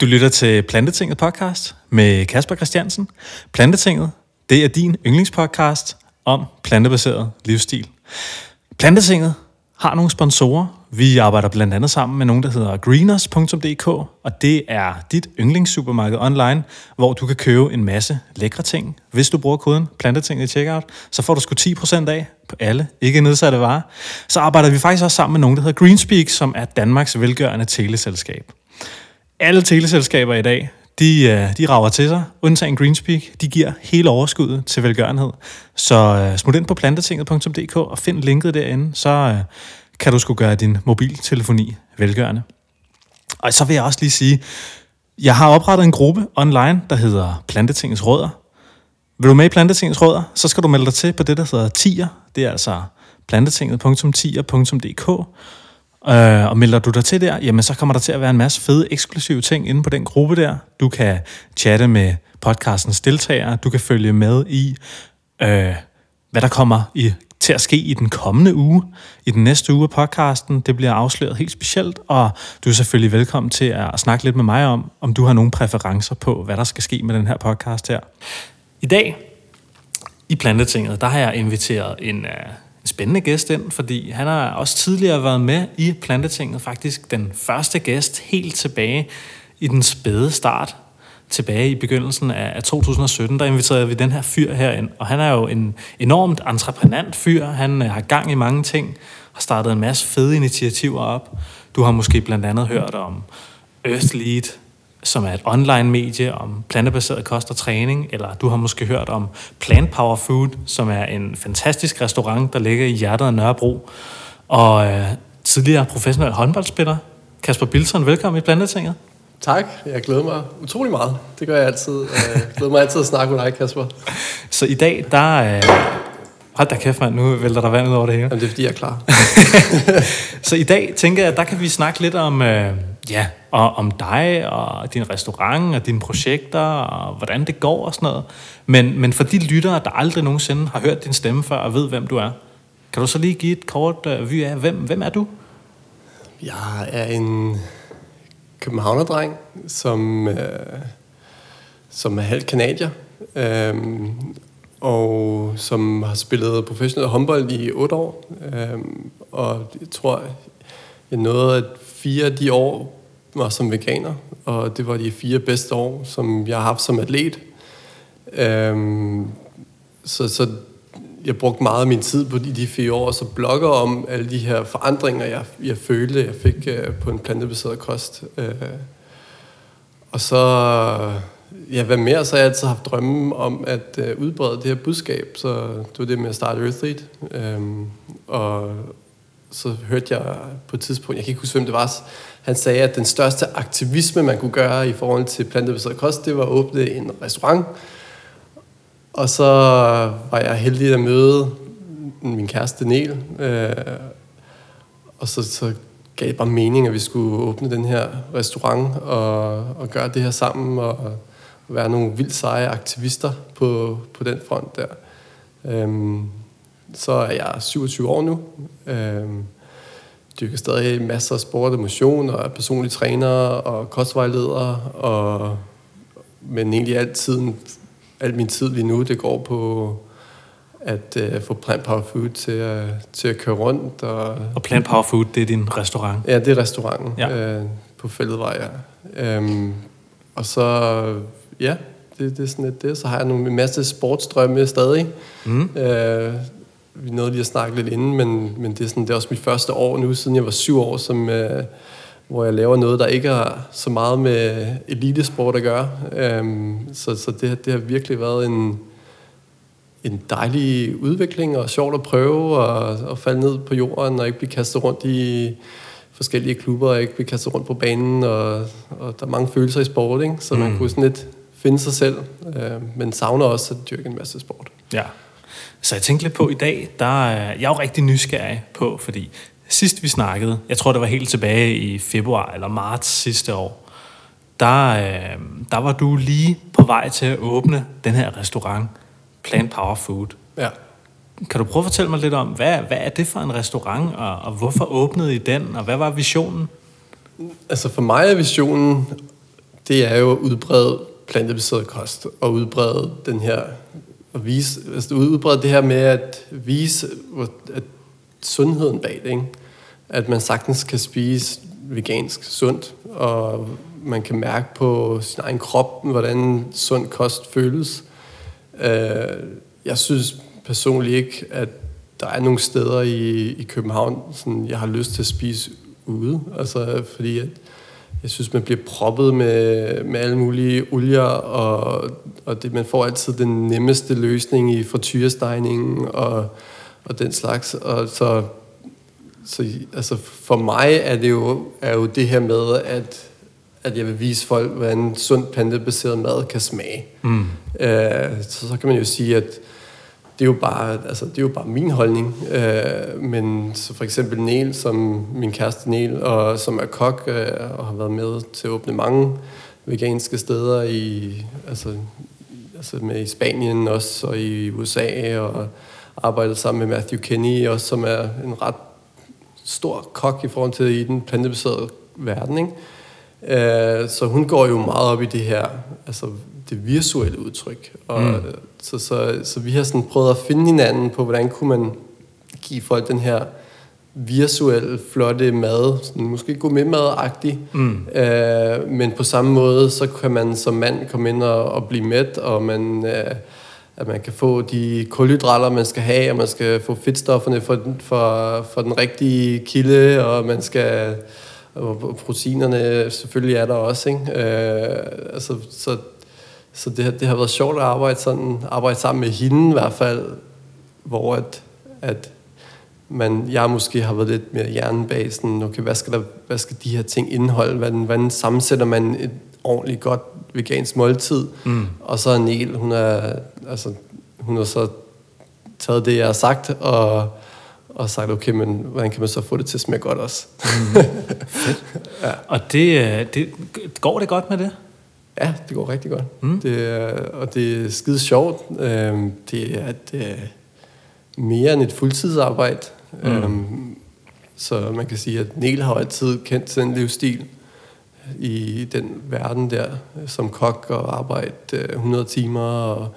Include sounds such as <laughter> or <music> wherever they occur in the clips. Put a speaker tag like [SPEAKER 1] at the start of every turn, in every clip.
[SPEAKER 1] Du lytter til Plantetinget podcast med Kasper Christiansen. Plantetinget, det er din yndlingspodcast om plantebaseret livsstil. Plantetinget har nogle sponsorer. Vi arbejder blandt andet sammen med nogen, der hedder greeners.dk, og det er dit yndlingssupermarked online, hvor du kan købe en masse lækre ting. Hvis du bruger koden plantetinget i checkout, så får du sgu 10% af på alle ikke nedsatte varer. Så arbejder vi faktisk også sammen med nogen, der hedder Greenspeak, som er Danmarks velgørende teleselskab alle teleselskaber i dag, de, øh, de rager til sig, undtagen Greenspeak. De giver hele overskuddet til velgørenhed. Så øh, smut ind på plantetinget.dk og find linket derinde, så øh, kan du skulle gøre din mobiltelefoni velgørende. Og så vil jeg også lige sige, jeg har oprettet en gruppe online, der hedder Plantetingets Rødder. Vil du med i Plantetingets Rødder, så skal du melde dig til på det, der hedder TIER. Det er altså plantetinget.tier.dk. Øh, og melder du dig til der, jamen så kommer der til at være en masse fede eksklusive ting inde på den gruppe der. Du kan chatte med podcastens deltagere, du kan følge med i, øh, hvad der kommer i, til at ske i den kommende uge. I den næste uge af podcasten, det bliver afsløret helt specielt, og du er selvfølgelig velkommen til at snakke lidt med mig om, om du har nogle præferencer på, hvad der skal ske med den her podcast her. I dag, i Plantetinget, der har jeg inviteret en, uh, spændende gæst ind, fordi han har også tidligere været med i Plantetinget, faktisk den første gæst helt tilbage i den spæde start, tilbage i begyndelsen af 2017, der inviterede vi den her fyr herind, og han er jo en enormt entreprenant fyr, han øh, har gang i mange ting, har startet en masse fede initiativer op. Du har måske blandt andet hørt om Earthlead, som er et online-medie om plantebaseret kost og træning, eller du har måske hørt om Plant Power Food, som er en fantastisk restaurant, der ligger i hjertet af Nørrebro. Og øh, tidligere professionel håndboldspiller, Kasper Bilson, velkommen i Plantetinget.
[SPEAKER 2] Tak, jeg glæder mig utrolig meget. Det gør jeg altid. Jeg glæder mig altid at snakke med dig, Kasper.
[SPEAKER 1] Så i dag, der... Øh, hold da kæft, mand, nu vælter der vand ud over det hele.
[SPEAKER 2] Jamen, det er fordi, jeg er klar. <laughs>
[SPEAKER 1] så i dag tænker jeg, at der kan vi snakke lidt om... Øh, ja, og om dig og din restaurant og dine projekter og hvordan det går og sådan noget. Men, men for de lyttere, der aldrig nogensinde har hørt din stemme før og ved, hvem du er, kan du så lige give et kort uh, vy af, hvem, hvem er du?
[SPEAKER 2] Jeg er en københavnerdreng, som, øh, som er halvt kanadier, øh, og som har spillet professionel håndbold i otte år. Øh, og jeg tror, jeg nåede at fire af de år var som veganer, og det var de fire bedste år, som jeg har haft som atlet. Øhm, så, så jeg brugte meget af min tid på de, de fire år, så blogger om alle de her forandringer, jeg, jeg følte, jeg fik øh, på en plantebaseret kost. Øh, og så, ja, hvad mere, så har jeg altid haft drømme om at øh, udbrede det her budskab, så det var det med at starte Earthlead. Øh, og så hørte jeg på et tidspunkt, jeg kan ikke huske, hvem det var, han sagde, at den største aktivisme, man kunne gøre i forhold til plantebaseret kost, det var at åbne en restaurant. Og så var jeg heldig at møde min kæreste Niel. Øh, og så, så gav det bare mening, at vi skulle åbne den her restaurant og, og gøre det her sammen og, og være nogle vildt seje aktivister på, på den front der. Øhm, så er jeg 27 år nu. Øhm, dyrker stadig masser af sport og motion, og er personlig træner og kostvejleder, og, men egentlig altid, al min tid lige nu, det går på at uh, få Plant Power Food til at, til at køre rundt. Og,
[SPEAKER 1] og Plant Power Food, det er din restaurant?
[SPEAKER 2] Ja, det er restauranten ja. uh, på Fælledvej, ja. Um, og så, ja, det, det er sådan lidt det. Så har jeg nogle, en masse sportsdrømme stadig. Mm. Uh, vi nåede lige at snakke lidt inden, men, men det, er sådan, det er også mit første år nu, siden jeg var syv år, som, øh, hvor jeg laver noget, der ikke har så meget med elitesport at gøre. Øhm, så så det, det har virkelig været en, en dejlig udvikling, og sjovt at prøve og, og falde ned på jorden, og ikke blive kastet rundt i forskellige klubber, og ikke blive kastet rundt på banen, og, og der er mange følelser i sport, ikke? så mm. man kunne sådan lidt finde sig selv, øh, men savner også at dyrke en masse sport.
[SPEAKER 1] Ja. Så jeg tænkte lidt på i dag, der er jeg jo rigtig nysgerrig på, fordi sidst vi snakkede, jeg tror det var helt tilbage i februar eller marts sidste år, der, øh, der var du lige på vej til at åbne den her restaurant, Plant Power Food.
[SPEAKER 2] Ja.
[SPEAKER 1] Kan du prøve at fortælle mig lidt om, hvad, hvad er det for en restaurant, og, og hvorfor åbnede I den, og hvad var visionen?
[SPEAKER 2] Altså for mig er visionen det er jo at udbrede plantebaseret kost, og udbrede den her, at vise, altså udbrede det her med at vise at sundheden bag det, ikke? at man sagtens kan spise vegansk sundt, og man kan mærke på sin egen krop, hvordan sund kost føles. Øh, jeg synes personligt ikke, at der er nogle steder i, i København, sådan, jeg har lyst til at spise ude. Altså, fordi at jeg synes, man bliver proppet med, med alle mulige olier, og, og det, man får altid den nemmeste løsning i frityrestegningen og, og den slags. Og så, så altså for mig er det jo, er jo det her med, at, at jeg vil vise folk, hvordan sund plantebaseret mad kan smage. Mm. Øh, så, så kan man jo sige, at det er jo bare, altså, det er jo bare min holdning. Øh, men så for eksempel Niel, som min kæreste Niel, og som er kok øh, og har været med til at åbne mange veganske steder i, altså, altså med i Spanien også, og i USA, og arbejdet sammen med Matthew Kenny, også, som er en ret stor kok i forhold til i den plantebaserede verden. Ikke? Øh, så hun går jo meget op i det her, altså det visuelle udtryk. Og, mm så, så, så vi har sådan prøvet at finde hinanden på, hvordan kunne man give folk den her visuelle, flotte mad, sådan måske gå med mad mm. øh, men på samme måde, så kan man som mand komme ind og, og blive mæt, og man, øh, at man kan få de kulhydrater, man skal have, og man skal få fedtstofferne for, for, for den rigtige kilde, og man skal og proteinerne selvfølgelig er der også, ikke? Øh, altså, så så det, det har været sjovt at arbejde, sådan, arbejde sammen med hende i hvert fald, hvor at, at man, jeg måske har været lidt mere hjernebasen. Okay, hvad skal, der, hvad skal de her ting indeholde? Hvordan, hvordan sammensætter man et ordentligt godt vegansk måltid? Mm. Og så er Niel, hun er, altså, hun har så taget det, jeg har sagt, og, og sagt, okay, men hvordan kan man så få det til at smage godt også? Mm. <laughs>
[SPEAKER 1] Ja. Og det, øh, det, går det godt med det?
[SPEAKER 2] Ja, det går rigtig godt. Mm. Det og det er skide sjovt. Øhm, det er det er mere end et fuldtidsarbejde. Mm. Øhm, så man kan sige, at Niel har altid kendt den livsstil i den verden der, som kok og arbejde 100 øh, timer. Og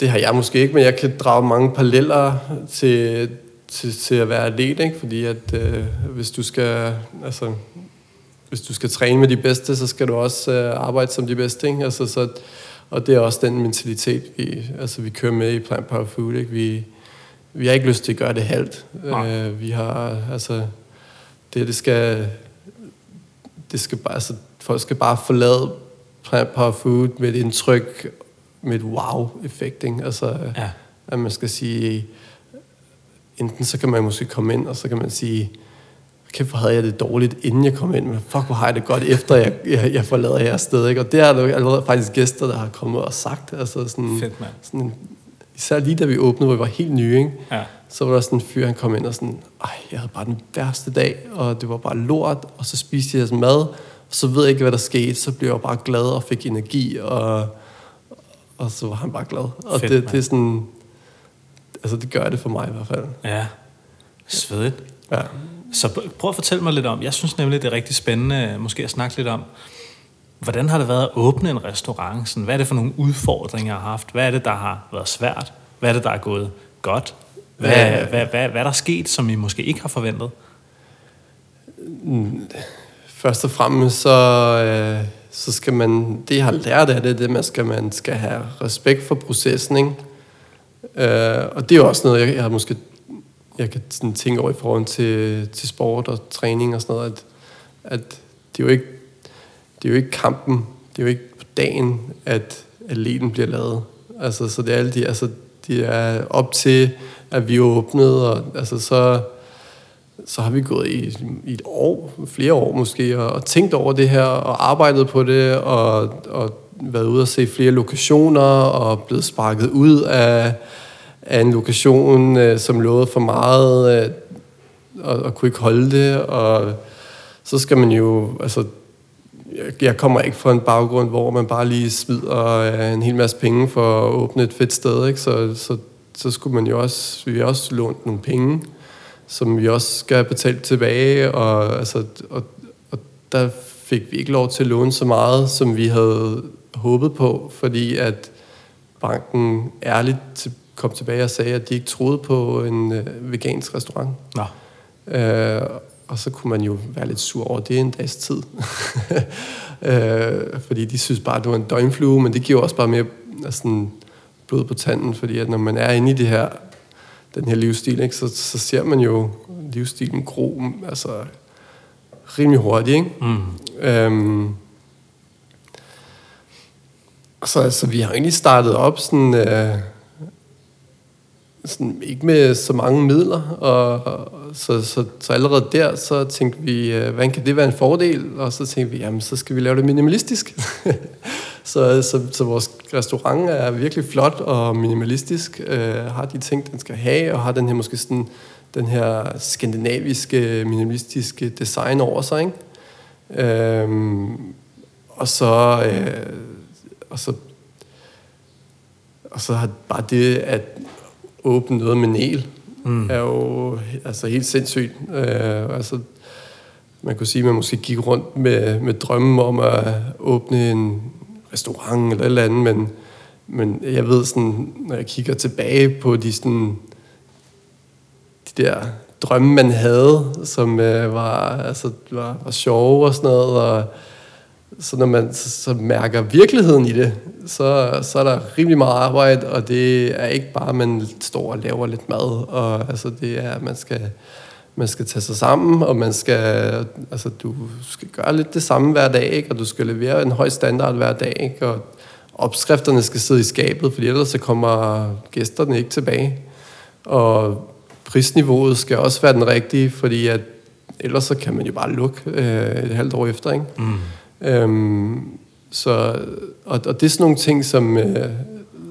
[SPEAKER 2] det har jeg måske ikke, men jeg kan drage mange paralleller til, til, til at være atlet, ikke? fordi at øh, hvis du skal, altså hvis du skal træne med de bedste, så skal du også øh, arbejde som de bedste. Ikke? Altså, så, og det er også den mentalitet, vi, altså, vi kører med i Plant Power Food. Ikke? Vi, vi har ikke lyst til at gøre det halvt. Øh, vi har, altså, det, det skal, det skal bare, altså, folk skal bare forlade Plant Power Food med et indtryk, med et wow-effekt. Ikke? Altså, ja. at man skal sige, enten så kan man måske komme ind, og så kan man sige, kæft, hvor havde jeg det dårligt, inden jeg kom ind, men fuck, hvor har jeg det godt, efter jeg, jeg, jeg forlader her sted, ikke? Og det er der allerede faktisk gæster, der har kommet og sagt, altså sådan,
[SPEAKER 1] Fedt, man.
[SPEAKER 2] sådan især lige da vi åbnede, hvor vi var helt nye, ikke? Ja. så var der sådan en fyr, han kom ind og sådan, ej, jeg havde bare den værste dag, og det var bare lort, og så spiste jeg mad, og så ved jeg ikke, hvad der skete, så blev jeg bare glad og fik energi, og, og så var han bare glad. Og Fedt, det, det er sådan, altså det gør det for mig i hvert fald.
[SPEAKER 1] Ja, svedigt. Ja. Så prøv at fortælle mig lidt om, jeg synes nemlig, det er rigtig spændende måske at snakke lidt om, hvordan har det været at åbne en restaurant? Sådan, hvad er det for nogle udfordringer, jeg har haft? Hvad er det, der har været svært? Hvad er det, der er gået godt? Hvad, hvad, hvad, hvad, hvad er der sket, som I måske ikke har forventet?
[SPEAKER 2] Først og fremmest, så, øh, så skal man, det jeg har lært af det, det man skal, man skal have respekt for processen, ikke? Øh, og det er jo også noget, jeg, jeg har måske jeg kan sådan tænke over i forhold til, til sport og træning og sådan noget, at, at det, er jo ikke, det er jo ikke kampen, det er jo ikke på dagen, at atleten bliver lavet. Altså, så det er alle de, altså, de er op til, at vi er åbnet, og altså, så, så har vi gået i, i et år, flere år måske, og, og tænkt over det her, og arbejdet på det, og, og været ude og se flere lokationer, og blevet sparket ud af, af en lokation, øh, som lovede for meget, øh, og, og kunne ikke holde det, og så skal man jo, altså, jeg, jeg kommer ikke fra en baggrund, hvor man bare lige smider øh, en hel masse penge for at åbne et fedt sted, ikke? Så, så, så skulle man jo også, vi har også lånt nogle penge, som vi også skal betale tilbage, og, altså, og, og der fik vi ikke lov til at låne så meget, som vi havde håbet på, fordi at banken ærligt til, kom tilbage og sagde, at de ikke troede på en øh, vegansk restaurant.
[SPEAKER 1] Nå.
[SPEAKER 2] Øh, og så kunne man jo være lidt sur over det en dags tid. <laughs> øh, fordi de synes bare, at det var en døgnflue, men det giver også bare mere sådan, blod på tanden, fordi at når man er inde i det her, den her livsstil, ikke, så, så ser man jo livsstilen gro altså, rimelig hurtigt. Ikke?
[SPEAKER 1] Mm.
[SPEAKER 2] Øhm, så altså, vi har egentlig startet op sådan, øh, sådan ikke med så mange midler, og, og så, så, så allerede der, så tænkte vi, øh, hvordan kan det være en fordel? Og så tænkte vi, jamen så skal vi lave det minimalistisk. <laughs> så, så, så vores restaurant er virkelig flot og minimalistisk, øh, har de ting, den skal have, og har den her måske sådan, den her skandinaviske, minimalistiske design over sig, ikke? Øhm, og så, øh, og så og så har bare det at åbne noget med Nel, mm. er jo altså helt sindssygt. Øh, altså, man kunne sige, at man måske gik rundt med, med drømmen om at åbne en restaurant eller et eller andet, men, men jeg ved sådan, når jeg kigger tilbage på de, sådan, de der drømme, man havde, som øh, var, altså, var, var sjove og sådan noget, og så når man så, så mærker virkeligheden i det, så, så er der rimelig meget arbejde, og det er ikke bare, at man står og laver lidt mad, og altså, det er, at man skal, man skal tage sig sammen, og man skal, altså, du skal gøre lidt det samme hver dag, ikke? og du skal levere en høj standard hver dag, ikke? og opskrifterne skal sidde i skabet, for ellers så kommer gæsterne ikke tilbage. Og prisniveauet skal også være den rigtige, fordi at ellers så kan man jo bare lukke øh, et halvt år efter. Ikke? Mm. Øhm, så, og, og det er sådan nogle ting, som, øh,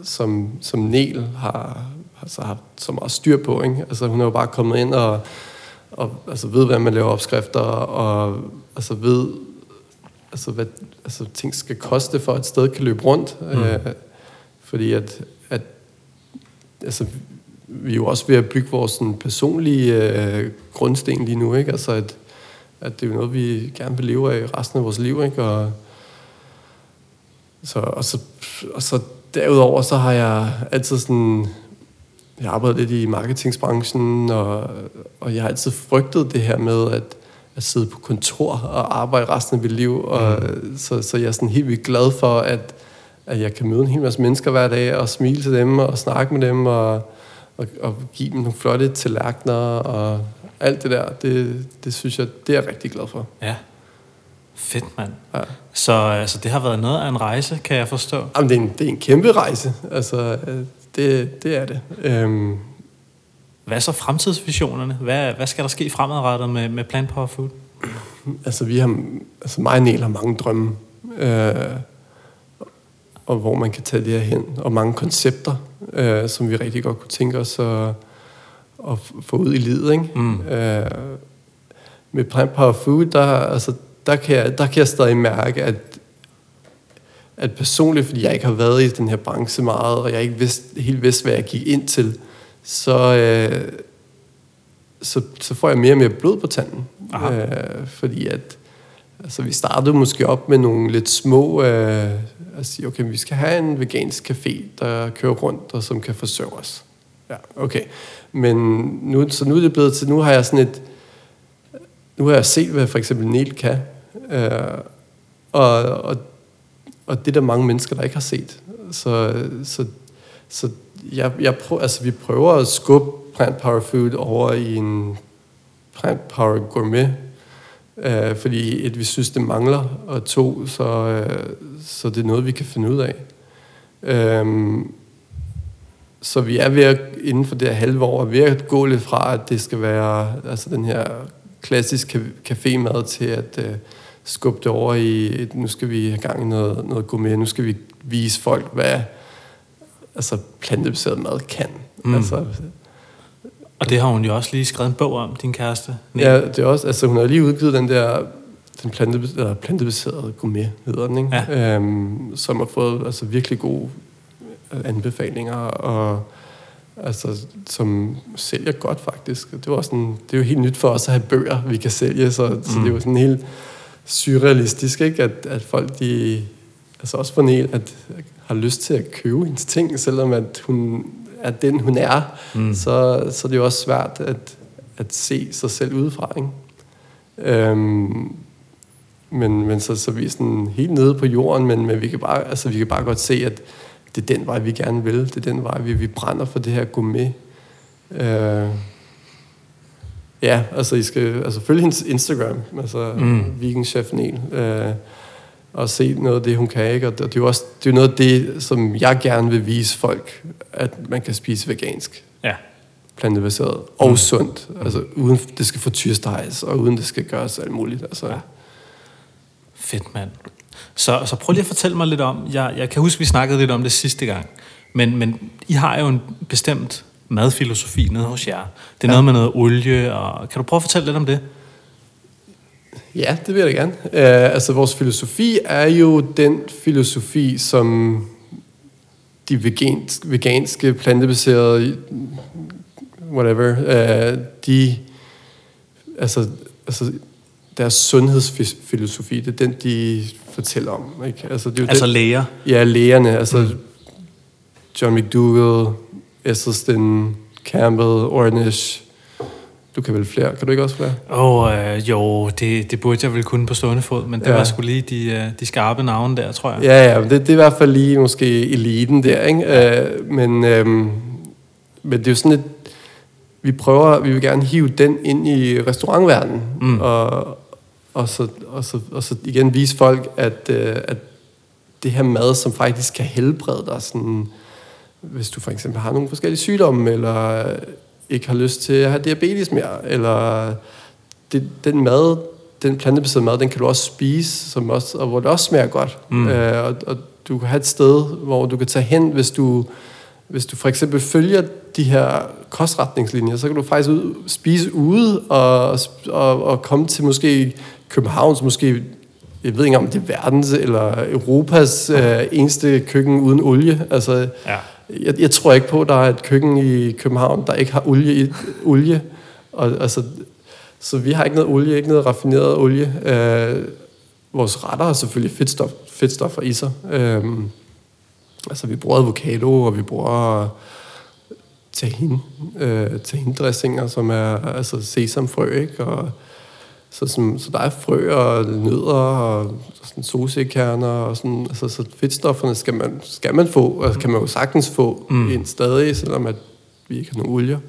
[SPEAKER 2] som, som Nel har, altså har så meget styr på. Ikke? Altså, hun er jo bare kommet ind og, og altså, ved, hvad man laver opskrifter, og altså, ved, altså, hvad altså, ting skal koste, for at et sted kan løbe rundt. Mm. Øh, fordi at, at altså, vi er jo også ved at bygge vores sådan, personlige øh, grundsten lige nu. Ikke? Altså, at, at det er noget, vi gerne vil leve af resten af vores liv. Ikke? Og, så, og, så, og så derudover, så har jeg altid sådan... Jeg har arbejdet lidt i marketingsbranchen, og, og jeg har altid frygtet det her med at, at sidde på kontor og arbejde resten af mit liv. Og, mm. så, så jeg er sådan helt vildt glad for, at, at jeg kan møde en hel masse mennesker hver dag, og smile til dem, og snakke med dem, og, og, og give dem nogle flotte tallerkener, og alt det der, det, det synes jeg, det er jeg rigtig glad for.
[SPEAKER 1] Ja. Fedt, mand. Ja. Så altså, det har været noget af en rejse, kan jeg forstå.
[SPEAKER 2] Jamen, det er en, det er en kæmpe rejse. Altså, det, det er det. Øhm.
[SPEAKER 1] Hvad er så fremtidsvisionerne? Hvad, hvad skal der ske fremadrettet med, med Plant Power Food?
[SPEAKER 2] Altså, vi har, altså mig og Niel har mange drømme. Øh, og hvor man kan tage det her hen. Og mange koncepter, øh, som vi rigtig godt kunne tænke os at, at få ud i livet. Ikke? Mm. Øh, med Plant Power Food, der, altså, der kan, jeg, der kan jeg stadig mærke, at, at personligt, fordi jeg ikke har været i den her branche meget, og jeg ikke vidst, helt vidste, hvad jeg gik ind til, så, øh, så, så får jeg mere og mere blod på tanden. Øh, fordi at altså, vi startede måske op med nogle lidt små... Øh, at sige, okay, vi skal have en vegansk café, der kører rundt, og som kan forsørge os. Ja, okay. Men nu, så nu er det blevet til, nu har jeg sådan et, nu har jeg set, hvad for eksempel Neil kan, øh, og, og, og det er der mange mennesker, der ikke har set. Så, så, så jeg, jeg prøver, altså, vi prøver at skubbe plant power food over i en plant power gourmet, øh, fordi et, vi synes, det mangler, og to, så, øh, så det er noget, vi kan finde ud af. Øh, så vi er ved at, inden for det her halve år, ved at gå lidt fra, at det skal være altså den her klassisk cafémad til at uh, skubbe det over i, nu skal vi have gang i noget, noget gourmet, nu skal vi vise folk, hvad altså, plantebaseret mad kan. Mm. Altså,
[SPEAKER 1] og det har hun jo også lige skrevet en bog om, din kæreste.
[SPEAKER 2] Nej. Ja, det er også, altså hun har lige udgivet den der den plantebaserede, plantebaserede gourmet, hedder den, ikke? Ja. Øhm, som har fået altså, virkelig gode anbefalinger, og altså, som sælger godt faktisk. Det, var sådan, det er jo helt nyt for os at have bøger, vi kan sælge, så, mm. så det er jo sådan helt surrealistisk, ikke? At, at folk, de, altså også for Niel, at har lyst til at købe hendes ting, selvom at hun er den, hun er, mm. så, så det er jo også svært at, at se sig selv udefra, ikke? Øhm, men, men så, så vi er sådan helt nede på jorden, men, men vi, kan bare, altså, vi kan bare godt se, at det er den vej, vi gerne vil. Det er den vej, vi, vi brænder for det her gourmet. Øh, ja, altså I skal altså, følge hendes Instagram, altså mm. Vegan Chef Niel, øh, og se noget af det, hun kan. Ikke? Og det er jo også det er noget af det, som jeg gerne vil vise folk, at man kan spise vegansk.
[SPEAKER 1] Ja.
[SPEAKER 2] Plantebaseret og mm. sundt. Altså uden det skal fortyrstejes, og uden det skal gøres alt muligt. Altså, ja.
[SPEAKER 1] Fedt, mand. Så, så prøv lige at fortælle mig lidt om, jeg, jeg kan huske, vi snakkede lidt om det sidste gang, men, men I har jo en bestemt madfilosofi nede hos jer. Det er ja. noget med noget olie, og kan du prøve at fortælle lidt om det?
[SPEAKER 2] Ja, det vil jeg da gerne. Uh, altså, vores filosofi er jo den filosofi, som de veganske, veganske plantebaserede, whatever, uh, de, altså, altså deres sundhedsfilosofi, det er den, de fortæller om. Ikke?
[SPEAKER 1] Altså, det er jo altså
[SPEAKER 2] den,
[SPEAKER 1] læger?
[SPEAKER 2] Ja, lægerne. Altså mm. John McDougall, Esselstyn, Campbell, Ornish. Du kan vel flere? Kan du ikke også flere?
[SPEAKER 1] Åh, oh, øh, jo, det, det burde jeg vel kunne på stående fod, men det ja. var sgu lige de, øh, de skarpe navne der, tror jeg.
[SPEAKER 2] Ja, ja, det, det er i hvert fald lige måske eliten der, ikke? Ja. Uh, men, øh, men det er jo sådan et... Vi prøver, vi vil gerne hive den ind i restaurantverdenen, mm. og, og så, og så, og så igen vise folk, at, øh, at det her mad, som faktisk kan helbrede dig, sådan, hvis du for eksempel har nogle forskellige sygdomme, eller ikke har lyst til at have diabetes mere, eller det, den mad, den plantebaserede mad, den kan du også spise, som også, og hvor det også smager godt. Mm. Øh, og, og du kan have et sted, hvor du kan tage hen, hvis du, hvis du for eksempel følger de her kostretningslinjer, så kan du faktisk ud, spise ude og, og, og komme til måske Københavns, måske, jeg ved ikke om det er verdens eller Europas øh, eneste køkken uden olie. Altså, ja. jeg, jeg tror ikke på, at der er et køkken i København, der ikke har olie i olie. Og, altså, så vi har ikke noget olie, ikke noget raffineret olie. Øh, vores retter har selvfølgelig fedtstof, fedtstoffer i sig. Øh, altså, vi bruger avocado, og vi bruger tahin, øh, tahin-dressinger, som er altså sesamfrø, ikke? Og, så, sådan, så der er frø og nødder og sådan solsikkerner og sådan, altså, så fedtstofferne skal man, skal man få, og altså, kan man jo sagtens få mm. ind stadig, selvom at vi ikke har nogen olie.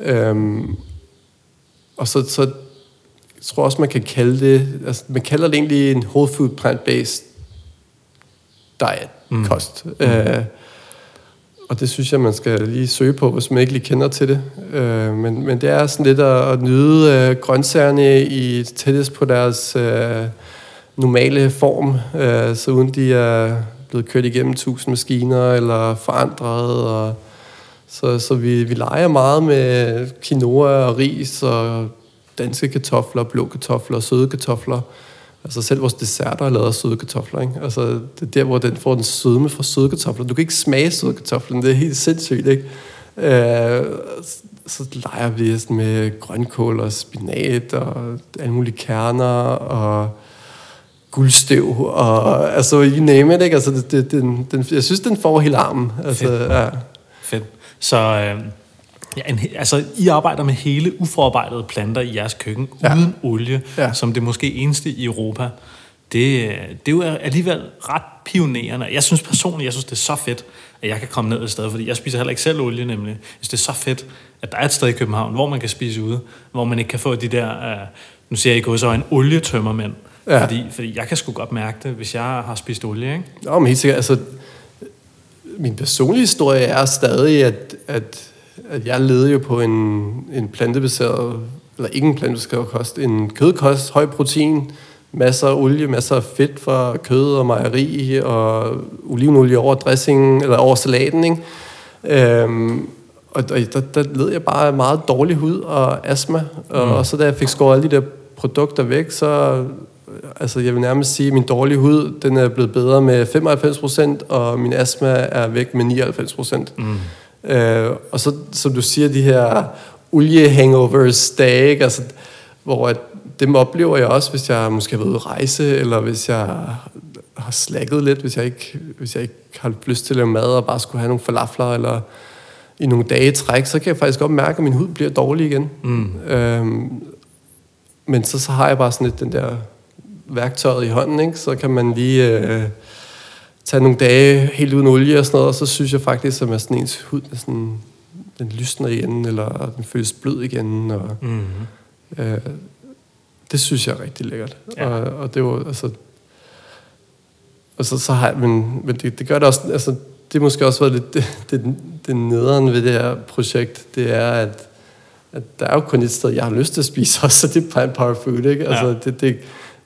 [SPEAKER 2] Øhm, og så, så jeg tror også, man kan kalde det, altså, man kalder det egentlig en whole food plant-based diet, mm. kost. Mm. Øh, og det synes jeg, man skal lige søge på, hvis man ikke lige kender til det. Øh, men, men det er sådan lidt at, at nyde øh, grøntsagerne i tættest på deres øh, normale form, øh, så uden de er blevet kørt igennem tusind maskiner eller forandret. Og, så så vi, vi leger meget med quinoa og ris og danske kartofler, blå kartofler, søde kartofler. Altså selv vores desserter er lavet af søde kartofler. Ikke? Altså, det er der, hvor den får den sødme fra søde kartofler. Du kan ikke smage søde kartofler, det er helt sindssygt. Ikke? Øh, så leger vi sådan med grønkål og spinat og alle mulige kerner og guldstøv og altså you name it, ikke? Altså, det, det, den, den, jeg synes, den får hele armen. Altså,
[SPEAKER 1] Fedt. Ja. Fedt. Så øh, Ja, en, altså, I arbejder med hele uforarbejdede planter i jeres køkken, ja. uden olie, ja. som det måske eneste i Europa. Det, det er jo alligevel ret pionerende. Jeg synes personligt, jeg synes, det er så fedt, at jeg kan komme ned et sted, fordi jeg spiser heller ikke selv olie nemlig. Jeg synes, det er så fedt, at der er et sted i København, hvor man kan spise ude, hvor man ikke kan få de der, uh, nu siger jeg ikke så en olietømmermænd, ja. fordi, fordi jeg kan sgu godt mærke det, hvis jeg har spist olie, ikke?
[SPEAKER 2] Nå, men helt sikkert, altså, min personlige historie er stadig, at, at at jeg leder jo på en, en plantebaseret, eller ikke en plantebaseret kost, en kødkost, høj protein, masser af olie, masser af fedt fra kød og mejeri, og olivenolie over dressingen, eller over salaten, ikke? Øhm, og, og der, der led jeg bare meget dårlig hud og astma, og, mm. og så da jeg fik skåret alle de der produkter væk, så altså jeg vil nærmest sige, at min dårlige hud, den er blevet bedre med 95%, og min astma er væk med 99%. Mm. Øh, og så, som du siger, de her olie-hangovers dage, altså, hvor at dem oplever jeg også, hvis jeg måske har været ude at rejse, eller hvis jeg har slækket lidt, hvis jeg ikke, hvis jeg ikke har lyst til at lave mad, og bare skulle have nogle falafler, eller i nogle dage træk, så kan jeg faktisk godt mærke, at min hud bliver dårlig igen. Mm. Øhm, men så, så har jeg bare sådan lidt den der værktøjet i hånden, ikke? så kan man lige øh, tage nogle dage helt uden olie og sådan noget, og så synes jeg faktisk, at sådan ens hud er sådan, den lysner igen, eller den føles blød igen, og mm. øh, det synes jeg er rigtig lækkert. Ja. Og, og det var, altså, og så, så har jeg, men, men det, det gør det også, altså, det måske også været lidt det, <laughs> det, det nederen ved det her projekt, det er, at, at der er jo kun et sted, jeg har lyst til at spise også, <laughs> så det er plant power food, ikke? Altså, ja. det, det,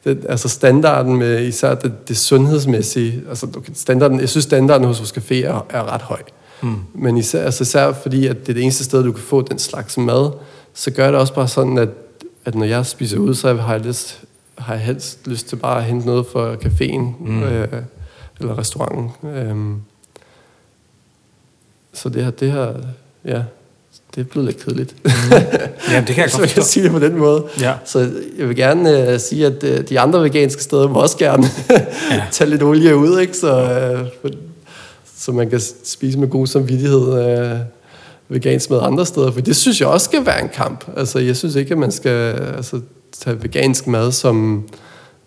[SPEAKER 2] det, altså standarden med især det, det sundhedsmæssige, altså standarden, jeg synes standarden hos vores café er, er ret høj. Mm. Men især, altså især fordi, at det er det eneste sted, du kan få den slags mad, så gør det også bare sådan, at, at når jeg spiser ud, så har jeg, lyst, har jeg helst lyst til bare at hente noget fra caféen mm. øh, eller restauranten. Øhm, så det her, det her, ja, det er blevet lidt kedeligt. Mm.
[SPEAKER 1] Ja, det kan jeg <laughs> godt
[SPEAKER 2] Så jeg sige det på den måde. Ja. Så jeg vil gerne uh, sige, at uh, de andre veganske steder må også gerne ja. <laughs> tage lidt olie ud, ikke? Så, uh, så man kan spise med god samvittighed uh, vegansk med andre steder. For det synes jeg også skal være en kamp. Altså, jeg synes ikke, at man skal altså, tage vegansk mad, som,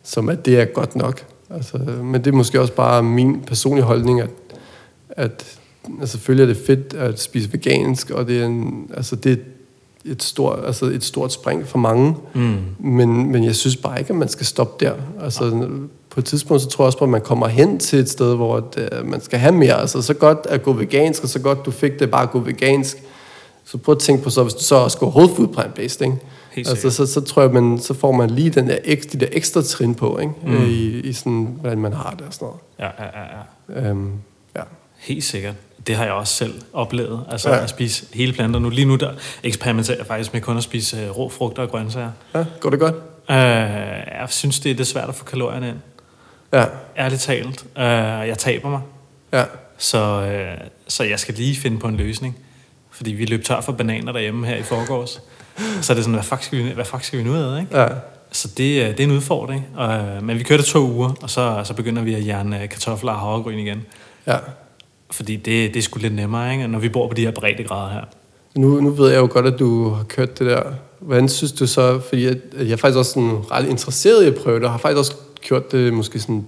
[SPEAKER 2] som at det er godt nok. Altså, men det er måske også bare min personlige holdning, at, at altså, selvfølgelig er det fedt at spise vegansk, og det er, en, altså, det er et stort, altså et stort spring for mange. Mm. Men, men jeg synes bare ikke, at man skal stoppe der. Altså, ja. På et tidspunkt, så tror jeg også på, at man kommer hen til et sted, hvor det, uh, man skal have mere. Altså, så godt at gå vegansk, og så godt du fik det bare at gå vegansk. Så prøv at tænke på så, hvis du så også går whole food plant-based, ikke? altså, så, så, tror jeg, man, så får man lige den der, de der ekstra trin på, ikke? Mm. I, I sådan, hvordan man har det og sådan noget.
[SPEAKER 1] Ja, ja, ja. ja. Øhm, ja. Helt sikkert. Det har jeg også selv oplevet, altså ja. at spise hele planter. Nu, lige nu der eksperimenterer jeg faktisk med kun at spise uh, rå frugter og grøntsager.
[SPEAKER 2] Ja, går det godt?
[SPEAKER 1] Uh, jeg synes, det er det svært at få kalorierne ind. Ja. Ærligt talt. Uh, jeg taber mig. Ja. Så, uh, så jeg skal lige finde på en løsning. Fordi vi løb tør for bananer derhjemme her i forgårs. Så er det sådan, hvad fuck skal vi, hvad fuck skal vi nu af, ikke? Ja. Så det, det er en udfordring. Uh, men vi kørte to uger, og så, så begynder vi at jerne kartofler og havregryn igen. Ja. Fordi det, det er sgu lidt nemmere, ikke? når vi bor på de her breddegrader her.
[SPEAKER 2] Nu, nu ved jeg jo godt, at du har kørt det der. Hvordan synes du så, fordi jeg, jeg er faktisk også sådan ret interesseret i at prøve det, og har faktisk også gjort det måske sådan,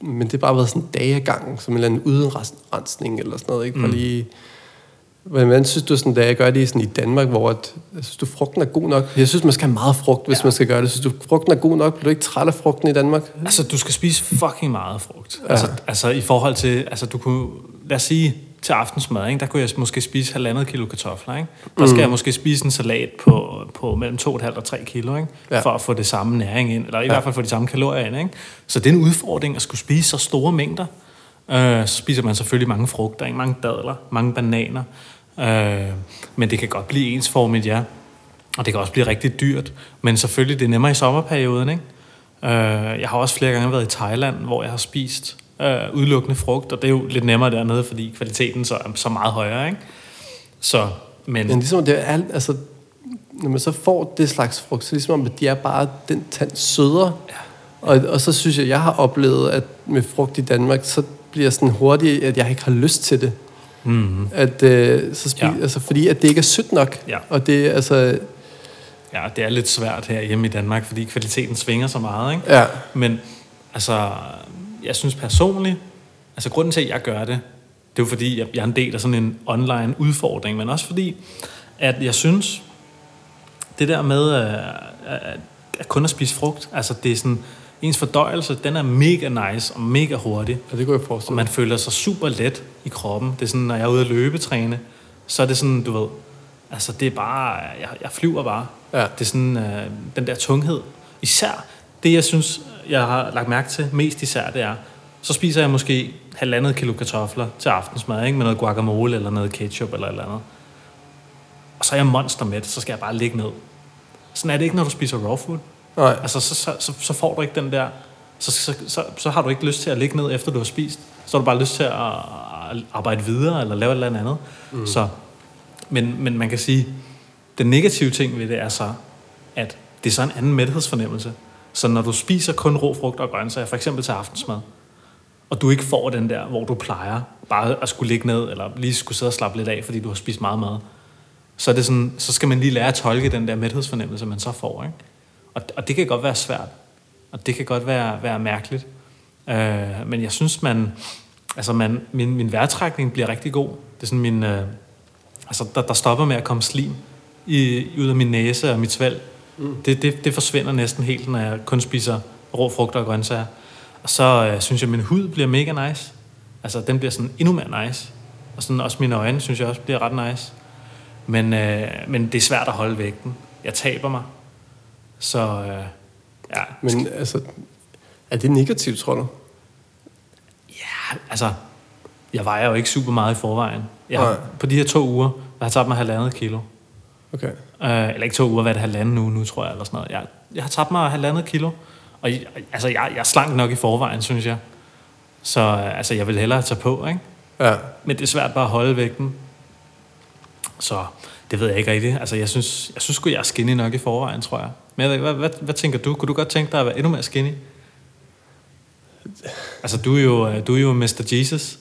[SPEAKER 2] men det har bare været sådan en dag gang, som en eller anden udrensning eller sådan noget, ikke? For mm. lige Hvordan synes du, sådan, da jeg gør det sådan i Danmark, hvor at, jeg synes du, frugten er god nok? Jeg synes, man skal have meget frugt, hvis ja. man skal gøre det. Synes du, frugten er god nok? Bliver du ikke træt af frugten i Danmark?
[SPEAKER 1] Altså, du skal spise fucking meget frugt. Ja. Altså, altså, i forhold til, altså, du kunne, lad os sige, til aftensmad, ikke? der kunne jeg måske spise halvandet kilo kartofler. Ikke? Der skal mm. jeg måske spise en salat på, på mellem 2,5 og 3 kilo, ikke? Ja. for at få det samme næring ind, eller i ja. hvert fald få de samme kalorier ind. Ikke? Så det er en udfordring at skulle spise så store mængder. Øh, så spiser man selvfølgelig mange frugter, ikke? mange dadler, mange bananer. Øh, men det kan godt blive ensformigt, ja. Og det kan også blive rigtig dyrt. Men selvfølgelig, det er nemmere i sommerperioden, ikke? Øh, jeg har også flere gange været i Thailand, hvor jeg har spist øh, udelukkende frugt, og det er jo lidt nemmere dernede, fordi kvaliteten så er så meget højere, ikke? Så, men...
[SPEAKER 2] Men ligesom det er, altså, når man så får det slags frugt, så ligesom at de er bare den tand sødere. Ja. Og, og så synes jeg, jeg har oplevet, at med frugt i Danmark, så bliver sådan hurtigt, at jeg ikke har lyst til det. Mm-hmm. At, øh, så spi- ja. altså, fordi at det ikke er sødt nok. Ja. Og det, altså,
[SPEAKER 1] ja, det er lidt svært her hjemme i Danmark, fordi kvaliteten svinger så meget. Ikke? Ja. Men altså, jeg synes personligt, altså grunden til, at jeg gør det, det er jo fordi, jeg er en del af sådan en online udfordring, men også fordi, at jeg synes, det der med at, at, at kun at spise frugt, altså det er sådan, ens fordøjelse, den er mega nice og mega hurtig.
[SPEAKER 2] Ja, det kunne jeg forestille
[SPEAKER 1] Og man føler sig super let i kroppen. Det er sådan, når jeg er ude at løbetræne, så er det sådan, du ved, altså det er bare, jeg, jeg flyver bare. Ja. Det er sådan, øh, den der tunghed. Især det, jeg synes, jeg har lagt mærke til mest især, det er, så spiser jeg måske halvandet kilo kartofler til aftensmad, ikke? med noget guacamole eller noget ketchup eller eller andet. Og så er jeg monster med så skal jeg bare ligge ned. Sådan er det ikke, når du spiser raw food. Nej. Altså, så, så, så, så får du ikke den der... Så, så, så, så har du ikke lyst til at ligge ned, efter du har spist. Så har du bare lyst til at arbejde videre, eller lave et eller andet. Mm. Så, men, men man kan sige, den negative ting ved det er så, at det er så en anden mæthedsfornemmelse. Så når du spiser kun rå frugt og grøntsager, for eksempel til aftensmad, og du ikke får den der, hvor du plejer bare at skulle ligge ned, eller lige skulle sidde og slappe lidt af, fordi du har spist meget mad, så, er det sådan, så skal man lige lære at tolke den der mæthedsfornemmelse, man så får. Ikke? Og, og det kan godt være svært, og det kan godt være, være mærkeligt. Øh, men jeg synes, man, altså man, min, min vejrtrækning bliver rigtig god. Det er sådan min, øh, altså der, der stopper med at komme slim i, ud af min næse og mit svælg. Mm. Det, det, det forsvinder næsten helt, når jeg kun spiser rå frugter og grøntsager. Og så øh, synes jeg, at min hud bliver mega nice. Altså, den bliver sådan endnu mere nice. Og sådan også mine øjne, synes jeg også bliver ret nice. Men, øh, men det er svært at holde vægten. Jeg taber mig. Så øh, ja.
[SPEAKER 2] Men altså, er det negativt, tror du?
[SPEAKER 1] Ja, altså, jeg vejer jo ikke super meget i forvejen. Jeg, har, på de her to uger, jeg har tabt mig halvandet kilo.
[SPEAKER 2] Okay.
[SPEAKER 1] Øh, eller ikke to uger, hvad det halvanden uge nu, tror jeg, eller sådan noget. Jeg, jeg har tabt mig halvandet kilo. Og altså, jeg, jeg er slank nok i forvejen, synes jeg. Så altså, jeg vil hellere tage på, ikke?
[SPEAKER 2] Ja.
[SPEAKER 1] Men det er svært bare at holde vægten. Så det ved jeg ikke rigtigt. Altså, jeg synes, jeg synes sgu, jeg er skinny nok i forvejen, tror jeg. Men jeg hvad, hvad, hvad tænker du? Kunne du godt tænke dig at være endnu mere skinny? Altså, du er jo, du er jo Mr. Jesus.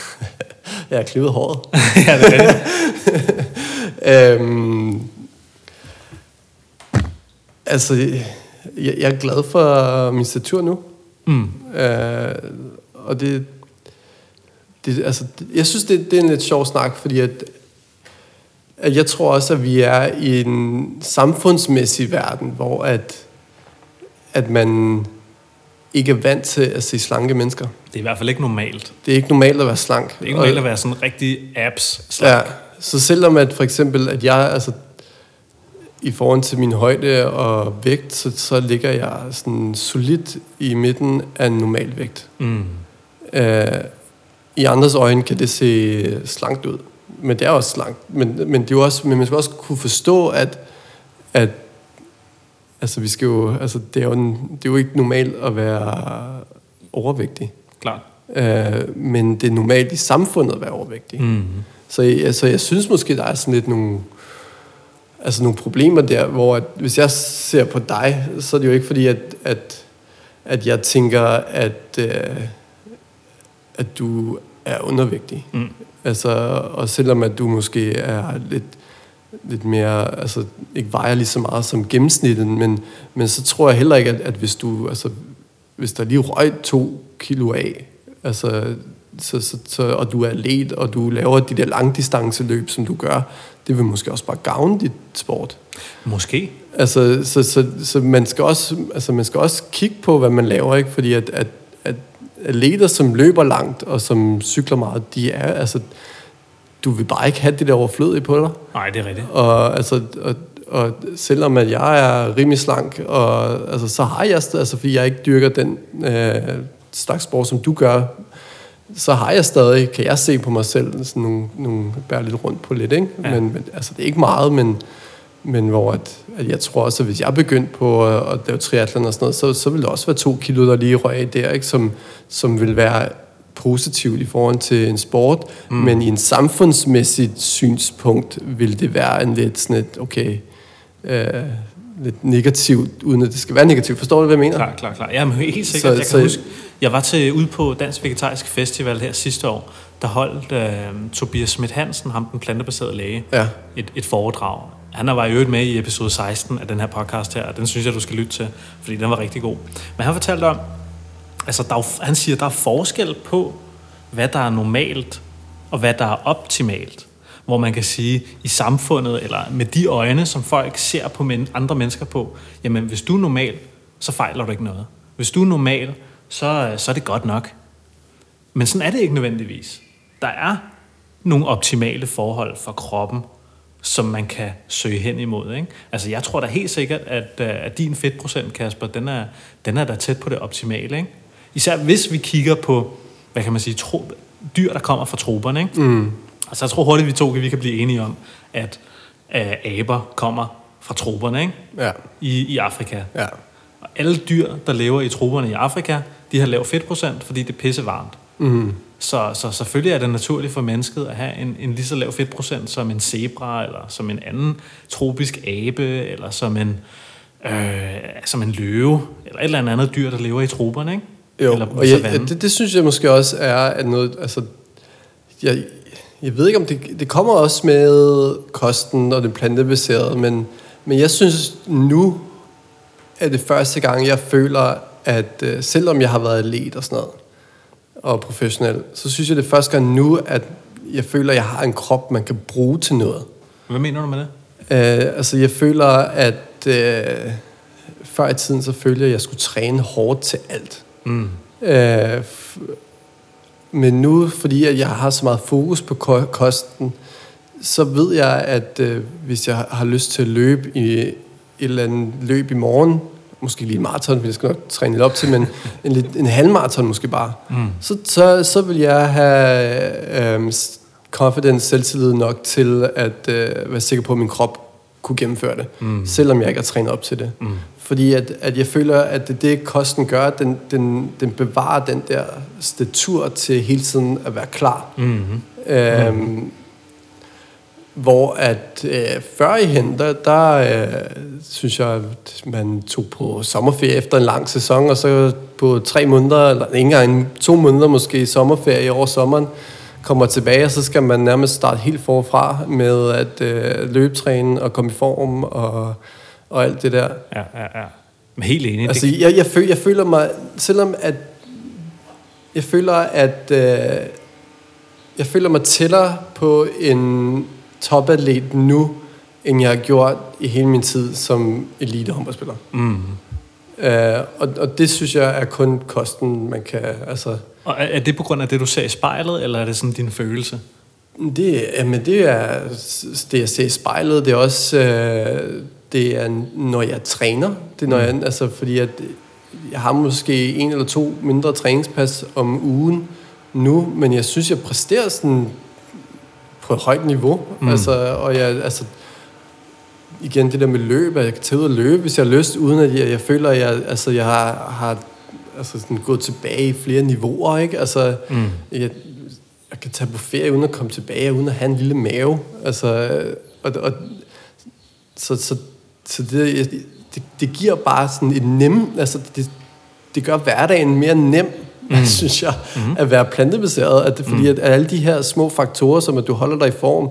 [SPEAKER 1] <laughs>
[SPEAKER 2] jeg har klippet håret. <laughs>
[SPEAKER 1] ja, det er
[SPEAKER 2] det. <laughs> øhm, altså, jeg, jeg er glad for min statur nu.
[SPEAKER 1] Mm.
[SPEAKER 2] Øh, og det, det, altså, jeg synes, det, det er en lidt sjov snak, fordi at, at jeg tror også, at vi er i en samfundsmæssig verden, hvor at, at man ikke er vant til at se slanke mennesker.
[SPEAKER 1] Det er i hvert fald ikke normalt.
[SPEAKER 2] Det er ikke normalt at være slank. Det
[SPEAKER 1] er ikke normalt at være sådan rigtig abs slank.
[SPEAKER 2] Ja, så selvom at for eksempel, at jeg, altså i forhold til min højde og vægt, så, så ligger jeg sådan solidt i midten af en normal vægt.
[SPEAKER 1] Mm.
[SPEAKER 2] Øh, I andres øjne kan det se slankt ud, men det er også slankt. Men, men, det er også, men man skal også kunne forstå, at, at altså, vi skal jo, altså, det, er jo en, det er jo ikke normalt at være overvægtig.
[SPEAKER 1] Klart.
[SPEAKER 2] Øh, men det er normalt i samfundet at være overvægtig.
[SPEAKER 1] Mm.
[SPEAKER 2] Så altså, jeg synes måske, der er sådan lidt nogle altså nogle problemer der, hvor at, hvis jeg ser på dig, så er det jo ikke fordi, at, at, at jeg tænker, at, øh, at du er undervægtig.
[SPEAKER 1] Mm.
[SPEAKER 2] Altså, og selvom at du måske er lidt, lidt mere, altså ikke vejer lige så meget som gennemsnittet, men, men så tror jeg heller ikke, at, at hvis du, altså, hvis der lige røg to kilo af, altså, så, så, så, og du er let, og du laver de der langdistanceløb, som du gør, det vil måske også bare gavne dit sport.
[SPEAKER 1] Måske.
[SPEAKER 2] Altså, så, så, så man, skal også, altså, man skal også kigge på, hvad man laver, ikke? Fordi at, at, at atleter, som løber langt, og som cykler meget, de er, altså, du vil bare ikke have det der overflødige på dig.
[SPEAKER 1] Nej, det er rigtigt.
[SPEAKER 2] Og, altså, og, og selvom at jeg er rimelig slank, og, altså, så har jeg, altså, fordi jeg ikke dyrker den øh, slags sport, som du gør, så har jeg stadig, kan jeg se på mig selv, sådan nogle, nogle bærer lidt rundt på lidt, ikke? Ja. Men, men, altså, det er ikke meget, men, men hvor at, at jeg tror også, at hvis jeg begyndte på at, at lave triathlon og sådan noget, så, så vil det også være to kilo, der lige røg af der, ikke? Som, som vil være positivt i forhold til en sport, mm. men i en samfundsmæssigt synspunkt vil det være en lidt sådan et, okay, øh, lidt negativt, uden at det skal være negativt. Forstår du, hvad jeg mener?
[SPEAKER 1] Klar, klar, klar. Jamen, helt sikkert. Så, jeg kan så, huske, jeg var til ude på Dansk Vegetarisk Festival her sidste år, der holdt øh, Tobias Schmidt Hansen, ham den plantebaserede læge,
[SPEAKER 2] ja.
[SPEAKER 1] et, et foredrag. Han var jo med i episode 16 af den her podcast her, og den synes jeg, du skal lytte til, fordi den var rigtig god. Men han fortalte om, altså der er, han siger, der er forskel på, hvad der er normalt, og hvad der er optimalt. Hvor man kan sige, i samfundet, eller med de øjne, som folk ser på men, andre mennesker på, jamen hvis du er normal, så fejler du ikke noget. Hvis du er normal, så, så er det godt nok. Men sådan er det ikke nødvendigvis. Der er nogle optimale forhold for kroppen, som man kan søge hen imod. Ikke? Altså jeg tror da helt sikkert, at, øh, at din fedtprocent, Kasper, den er, den er da tæt på det optimale. Ikke? Især hvis vi kigger på, hvad kan man sige, tro, dyr, der kommer fra troberne. Ikke?
[SPEAKER 2] Mm.
[SPEAKER 1] Altså jeg tror hurtigt, vi to vi kan blive enige om, at uh, aber kommer fra troberne ikke?
[SPEAKER 2] Ja.
[SPEAKER 1] I, i Afrika.
[SPEAKER 2] Ja.
[SPEAKER 1] Alle dyr, der lever i troberne i Afrika, de har lav fedtprocent, fordi det er pisse varmt.
[SPEAKER 2] Mm.
[SPEAKER 1] Så, så selvfølgelig er det naturligt for mennesket at have en, en lige så lav fedtprocent som en zebra, eller som en anden tropisk abe, eller som en, øh, som en løve, eller et eller andet dyr, der lever i troberne, ikke?
[SPEAKER 2] Jo,
[SPEAKER 1] eller
[SPEAKER 2] og jeg,
[SPEAKER 1] savannen.
[SPEAKER 2] det, det synes jeg måske også er at noget, altså, jeg, jeg ved ikke om det, det kommer også med kosten og det plantebaserede, men, men jeg synes nu er det første gang, jeg føler, at øh, selvom jeg har været atlet og sådan noget, og professionel, så synes jeg det er første gang nu, at jeg føler, at jeg har en krop, man kan bruge til noget.
[SPEAKER 1] Hvad mener du med det?
[SPEAKER 2] Øh, altså jeg føler, at øh, før i tiden, så følte jeg, at jeg skulle træne hårdt til alt.
[SPEAKER 1] Mm.
[SPEAKER 2] Øh, men nu, fordi at jeg har så meget fokus på ko- kosten, så ved jeg, at øh, hvis jeg har lyst til at løbe i et eller andet løb i morgen, måske lige en maraton, vi skal nok træne lidt op til, men en, lidt, en halvmaraton måske bare, mm. så, så, så vil jeg have øh, confidence, selvtillid nok til at øh, være sikker på, at min krop kunne gennemføre det, mm. selvom jeg ikke har trænet op til det. Mm. Fordi at, at jeg føler, at det, det kosten gør, den, den, den bevarer den der statur til hele tiden at være klar.
[SPEAKER 1] Mm-hmm.
[SPEAKER 2] Øhm, hvor at øh, før i hen, der, der øh, synes jeg, at man tog på sommerferie efter en lang sæson, og så på tre måneder, eller ikke engang to måneder måske i sommerferie over sommeren, kommer tilbage, og så skal man nærmest starte helt forfra med at øh, løbetræne og komme i form og, og alt det der.
[SPEAKER 1] Ja, ja, ja. Men helt enig.
[SPEAKER 2] Altså,
[SPEAKER 1] det,
[SPEAKER 2] jeg, jeg, føler, jeg føler mig, selvom at, jeg føler, at øh, jeg føler mig tættere på en topatlet nu, end jeg har gjort i hele min tid som elite håndboldspiller.
[SPEAKER 1] mm.
[SPEAKER 2] Øh, og, og det synes jeg er kun kosten, man kan, altså,
[SPEAKER 1] Og er er det på grund af det, du ser i spejlet, eller er det sådan din følelse?
[SPEAKER 2] Det, jamen det er det, jeg ser i spejlet. Det er også, øh, det er, når jeg træner. Det er, når jeg, altså, fordi at jeg har måske en eller to mindre træningspas om ugen nu, men jeg synes, jeg præsterer sådan på et højt niveau. Mm. Altså, og jeg, altså, igen det der med løb, at jeg kan tage ud og løbe, hvis jeg har lyst, uden at jeg, jeg føler, at jeg, altså, jeg har, har altså, sådan gået tilbage i flere niveauer. Ikke? Altså, mm. jeg, jeg kan tage på ferie uden at komme tilbage, uden at have en lille mave. Altså, og, og, så, så, så det, det, det giver bare sådan et nem, altså det, det gør hverdagen mere nem, <laughs> mm. synes jeg, mm. at være plantebaseret. At det, fordi mm. at alle de her små faktorer, som at du holder dig i form,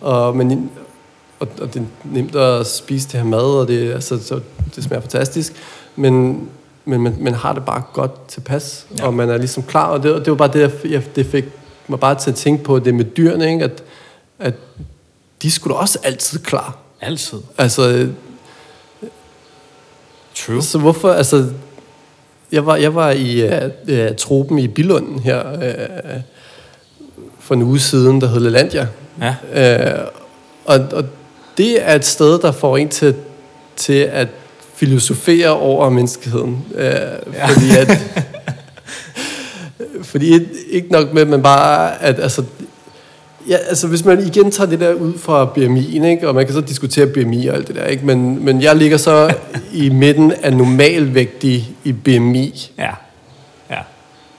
[SPEAKER 2] og, men, og, og det er nemt at spise det her mad, og det, altså, så, det smager fantastisk, men, men man, man har det bare godt tilpas, ja. og man er ligesom klar, og det, og det var bare det, jeg, det fik mig bare til at tænke på det med dyrene, ikke? At, at de skulle da også altid klar.
[SPEAKER 1] Altid.
[SPEAKER 2] Altså,
[SPEAKER 1] True.
[SPEAKER 2] så hvorfor, altså, jeg var, jeg var i uh, uh, tropen i Billund her uh, for en uge siden, der hed Lelandia.
[SPEAKER 1] Ja.
[SPEAKER 2] Uh, og, og det er et sted, der får en til, til at filosofere over menneskeheden. Uh, ja. Fordi at, fordi ikke nok med, man bare, at altså, ja, altså hvis man igen tager det der ud fra BMI'en, ikke, og man kan så diskutere BMI og alt det der, ikke, men, men jeg ligger så i midten af normalvægtig i BMI.
[SPEAKER 1] Ja. Ja.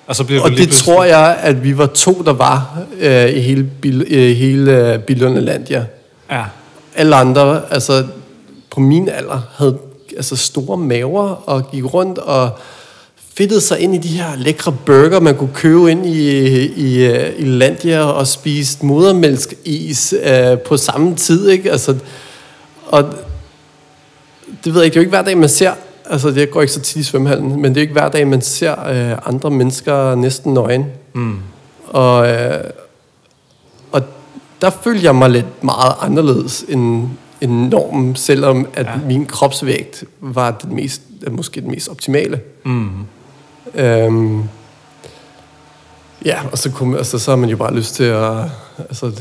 [SPEAKER 1] Og så bliver
[SPEAKER 2] Og det tror jeg, at vi var to, der var øh, i hele, bil, øh, hele øh, Billunderlandia.
[SPEAKER 1] Ja.
[SPEAKER 2] Alle andre, altså på min alder, havde altså store maver og gik rundt og fedtede sig ind i de her lækre burger, man kunne købe ind i, i, øh, i Landia og spise modermælkis øh, på samme tid, ikke? Altså, og det ved jeg ikke, det er jo ikke hver dag, man ser, altså det går ikke så tit i svømmehallen, men det er jo ikke hver dag, man ser øh, andre mennesker næsten nøgen.
[SPEAKER 1] Mm.
[SPEAKER 2] Og, øh, og der følte jeg mig lidt meget anderledes end, end normen, selvom at
[SPEAKER 1] ja.
[SPEAKER 2] min kropsvægt var den mest, måske den mest optimale.
[SPEAKER 1] Mm.
[SPEAKER 2] Øhm, ja, og så, kunne, altså, så har man jo bare lyst til at... Altså,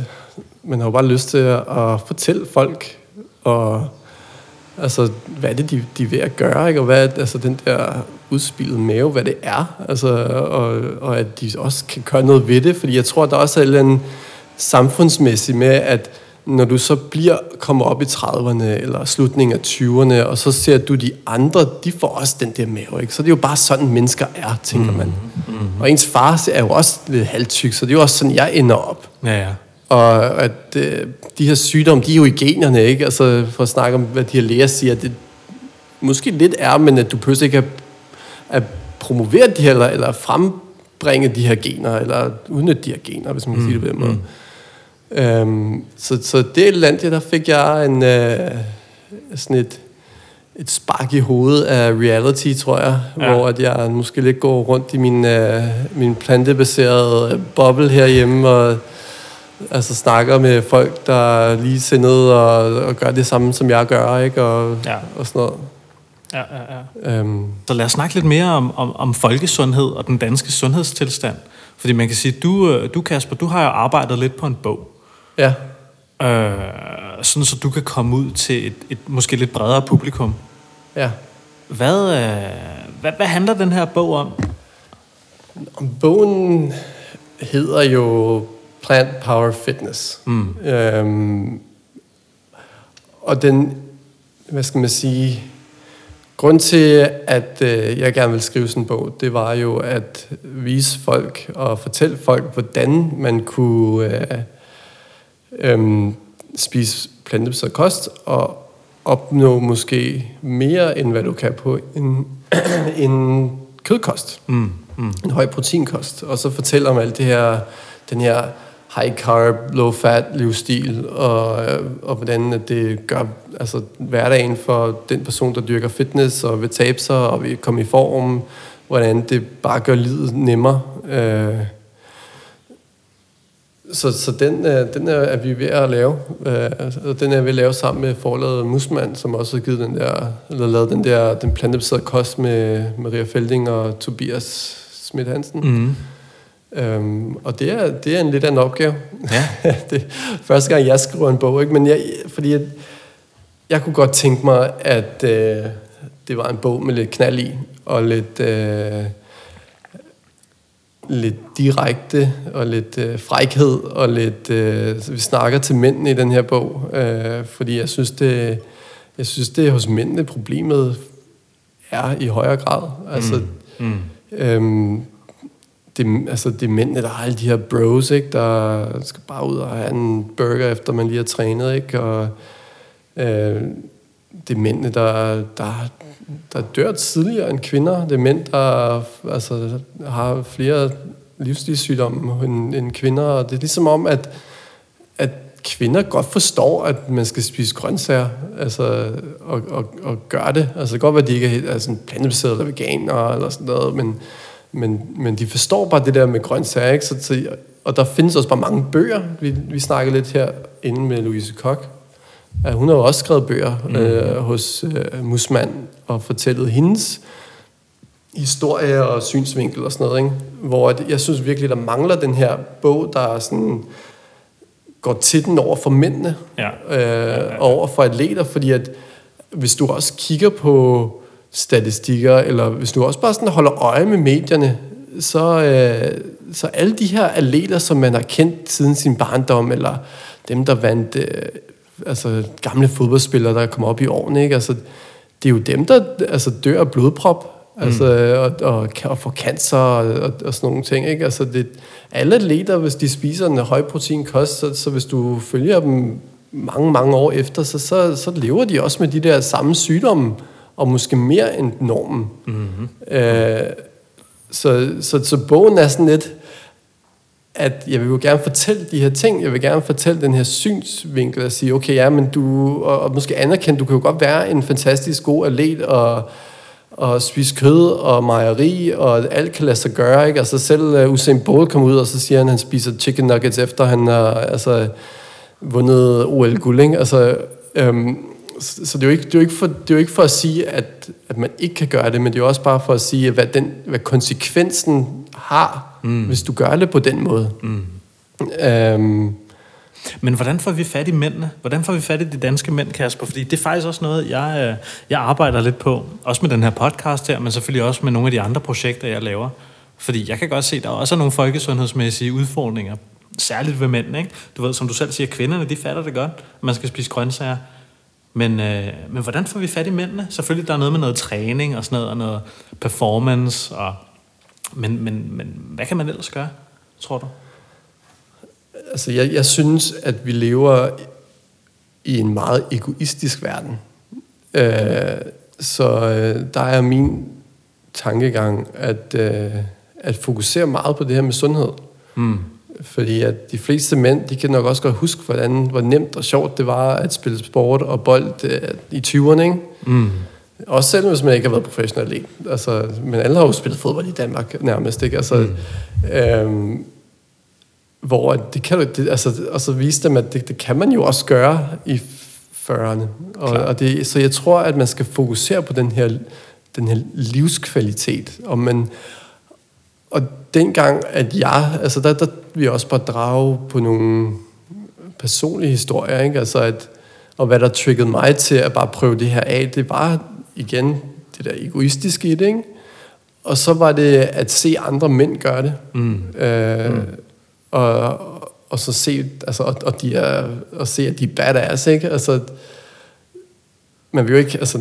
[SPEAKER 2] man har jo bare lyst til at, at fortælle folk, og, altså, hvad er det, de, de er ved at gøre, ikke? og hvad er altså, den der udspillede mave, hvad det er, altså, og, og at de også kan gøre noget ved det, fordi jeg tror, der også er en eller samfundsmæssig med, at når du så bliver kommer op i 30'erne eller slutningen af 20'erne, og så ser du de andre, de får også den der mave, ikke? Så det er jo bare sådan, mennesker er, tænker man. Mm-hmm. Og ens far er jo også lidt halvtyk, så det er jo også sådan, jeg ender op.
[SPEAKER 1] Ja, ja.
[SPEAKER 2] Og at øh, de her sygdomme, de er jo i generne, ikke? Altså for at snakke om, hvad de her læger siger, det, måske lidt er, men at du pludselig ikke at, at promovere de her, eller, eller frembringe de her gener, eller udnytte de her gener, hvis man kan mm. sige det på den måde. Mm. Øhm, så, så det land, der fik jeg en, øh, sådan et, et spark i hovedet af reality, tror jeg, ja. hvor at jeg måske lidt går rundt i min, øh, min plantebaserede boble herhjemme, og altså snakker med folk, der er lige sindet og, og gør det samme, som jeg gør, ikke? Og, ja. og sådan noget.
[SPEAKER 1] Ja, ja, ja. Øhm. Så lad os snakke lidt mere om, om, om folkesundhed og den danske sundhedstilstand. Fordi man kan sige, du, øh, du Kasper, du har jo arbejdet lidt på en bog.
[SPEAKER 2] Ja.
[SPEAKER 1] Øh, sådan så du kan komme ud til et, et måske lidt bredere publikum.
[SPEAKER 2] Ja.
[SPEAKER 1] Hvad, øh, hvad, hvad handler den her bog om?
[SPEAKER 2] Bogen hedder jo Plant Power Fitness. Mm. Øhm, og den, hvad skal man sige, grund til, at øh, jeg gerne vil skrive sådan en bog, det var jo at vise folk og fortælle folk, hvordan man kunne øh, øh, spise plantebaseret kost og opnå måske mere, end hvad du kan på en, <clears throat> en kødkost. Mm, mm. En høj proteinkost. Og så fortælle om alt det her, den her high carb, low fat livsstil, og, og hvordan det gør altså, hverdagen for den person, der dyrker fitness og vil tabe sig og vil komme i form, hvordan det bare gør livet nemmere. Øh, så, så den, øh, den er, vi ved at lave. Øh, den er vi at lave sammen med forlaget Musmand, som også har givet den der, eller lavet den der den plantebaserede kost med Maria Felding og Tobias Schmidt Hansen. Mm. Øhm, og det er, det er en lidt af en opgave. Ja. <laughs> det er første gang, jeg skriver en bog, ikke? men jeg, fordi jeg, jeg kunne godt tænke mig, at øh, det var en bog med lidt knald i, og lidt, øh, lidt direkte, og lidt øh, frækhed, og lidt, øh, vi snakker til mændene i den her bog, øh, fordi jeg synes, det, jeg synes, det er hos mændene problemet er i højere grad. Altså, mm. Mm. Øhm, det, altså, det er mændene, der har alle de her bros, ikke? der skal bare ud og have en burger, efter man lige har trænet. Ikke? Og, øh, det er mændene, der, der, der dør tidligere end kvinder. Det er mænd, der altså, har flere livsstilssygdomme end, end kvinder. Og det er ligesom om, at, at kvinder godt forstår, at man skal spise grøntsager, altså, og, og, og gøre det. Altså, det kan godt være, at de ikke er altså, plantebaseret eller veganer eller sådan noget, men, men, men de forstår bare det der med grøntsager, ikke? Så, til, og der findes også bare mange bøger. Vi, vi snakkede lidt her inde med Louise Koch. Ja, hun har jo også skrevet bøger mm. øh, hos øh, Musmand og fortællet hendes historie og synsvinkel og sådan noget. Ikke? Hvor jeg synes virkelig, der mangler den her bog, der sådan går til den over for mændene ja. Øh, ja, ja, ja. over for atleter, fordi at hvis du også kigger på statistikker, eller hvis du også bare sådan holder øje med medierne, så, øh, så alle de her atleter, som man har kendt siden sin barndom, eller dem, der vandt øh, altså gamle fodboldspillere, der kommer op i årene, ikke? Altså, det er jo dem, der altså, dør af blodprop, mm. altså, og, og, og får cancer og, og, og sådan nogle ting. Ikke? Altså, det, alle atleter, hvis de spiser en høj protein kost, så, så hvis du følger dem mange, mange år efter, så, så, så lever de også med de der samme sygdomme, og måske mere end normen. Mm-hmm. Øh, så, så, så bogen er sådan lidt, at jeg vil jo gerne fortælle de her ting, jeg vil gerne fortælle den her synsvinkel, og sige, okay, ja, men du, og, og måske anerkende, du kan jo godt være en fantastisk god atlet, og, og spise kød og mejeri, og alt kan lade sig gøre, ikke? Altså selv øh, Usain Bolt kom ud, og så siger han, at han spiser chicken nuggets, efter han har altså, vundet OL-guld, ikke? Altså, øhm, så det er jo ikke, det er jo ikke, for, det er jo ikke for at sige, at, at man ikke kan gøre det, men det er jo også bare for at sige, hvad, den, hvad konsekvensen har, mm. hvis du gør det på den måde. Mm. Øhm,
[SPEAKER 1] men hvordan får vi fat i mændene? Hvordan får vi fat i de danske mænd, Kasper? Fordi det er faktisk også noget, jeg, øh, jeg arbejder lidt på. Også med den her podcast her, men selvfølgelig også med nogle af de andre projekter, jeg laver. Fordi jeg kan godt se, at der også er nogle folkesundhedsmæssige udfordringer. Særligt ved mænd, ikke? Du ved, som du selv siger, kvinderne, de fatter det godt. Man skal spise grøntsager. Men, øh, men hvordan får vi fat i mændene? Selvfølgelig der er noget med noget træning og sådan noget, og noget performance. Og, men, men, men hvad kan man ellers gøre, tror du?
[SPEAKER 2] Altså, jeg, jeg synes, at vi lever i en meget egoistisk verden. Øh, så øh, der er min tankegang at, øh, at fokusere meget på det her med sundhed.
[SPEAKER 1] Mm.
[SPEAKER 2] Fordi at de fleste mænd, de kan nok også godt huske, hvordan, hvor nemt og sjovt det var at spille sport og bold øh, i 20'erne, ikke?
[SPEAKER 1] Mm.
[SPEAKER 2] Også selv hvis man ikke har været professionel atlet. Altså, men alle har jo spillet fodbold i Danmark nærmest, ikke? Altså, mm. øhm, hvor det kan du, det, altså, og så vise dem, at det, det kan man jo også gøre i 40'erne. Og, og det, så jeg tror, at man skal fokusere på den her, den her livskvalitet. Og, man, og dengang, at jeg, altså der, der jeg også bare drage på nogle personlige historier, ikke? Altså at, og hvad der triggede mig til at bare prøve det her af, det var igen det der egoistiske i det, ikke? Og så var det at se andre mænd gøre det.
[SPEAKER 1] Mm.
[SPEAKER 2] Øh, mm. Og, og så se, altså, og, og, de er, og se, at de er badass, ikke? Altså, man vil jo ikke, altså,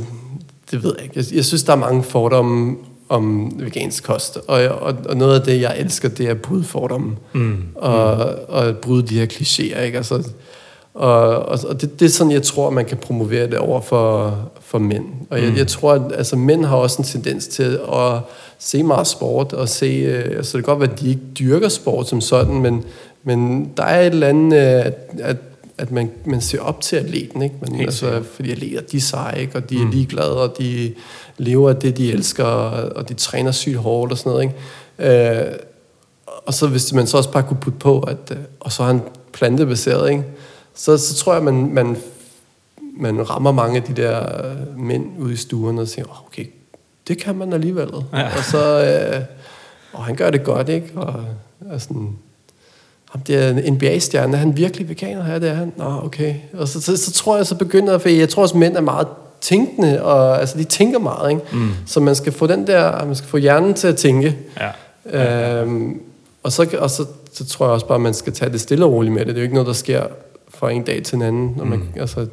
[SPEAKER 2] det ved jeg ikke. Jeg, jeg synes, der er mange fordomme om vegansk kost, og, og, og noget af det, jeg elsker, det er at bryde fordomme,
[SPEAKER 1] Mm.
[SPEAKER 2] og, og at bryde de her klichéer, ikke? Altså, og, og, og det, det er sådan, jeg tror, man kan promovere det over for, for mænd. Og jeg,
[SPEAKER 1] Mm.
[SPEAKER 2] jeg tror, at altså, mænd har også en tendens til at se meget sport, og se, øh, altså det kan godt være, at de ikke dyrker sport som sådan, men, men der er et eller andet, øh, at, at, at man, man ser op til atleten, ikke?
[SPEAKER 1] Helt
[SPEAKER 2] altså, fordi atleter, de er seje, ikke? og de er
[SPEAKER 1] Mm.
[SPEAKER 2] ligeglade, og de lever af det, de elsker, og, og de træner sygt hårdt og sådan noget. Ikke? Øh, og så hvis man så også bare kunne putte på, at, øh, og så er han plantebaseret, ikke? Så, så tror jeg, man, man, man rammer mange af de der øh, mænd ude i stuerne og siger, oh, okay, det kan man alligevel.
[SPEAKER 1] Ja.
[SPEAKER 2] Og så, øh, og han gør det godt, ikke? Og, og sådan, ham der NBA-stjerne, er han virkelig veganer? Ja, det er han. Nå, okay. Og så, så, så tror jeg, så begynder, for jeg tror også, mænd er meget tænkende, og altså, de tænker meget, ikke?
[SPEAKER 1] Mm.
[SPEAKER 2] Så man skal få den der, man skal få hjernen til at tænke.
[SPEAKER 1] Ja.
[SPEAKER 2] Øhm, og så, og så, så tror jeg også bare, at man skal tage det stille og roligt med det. Det er jo ikke noget, der sker fra en dag til en anden. Når man,
[SPEAKER 1] Mm.
[SPEAKER 2] altså,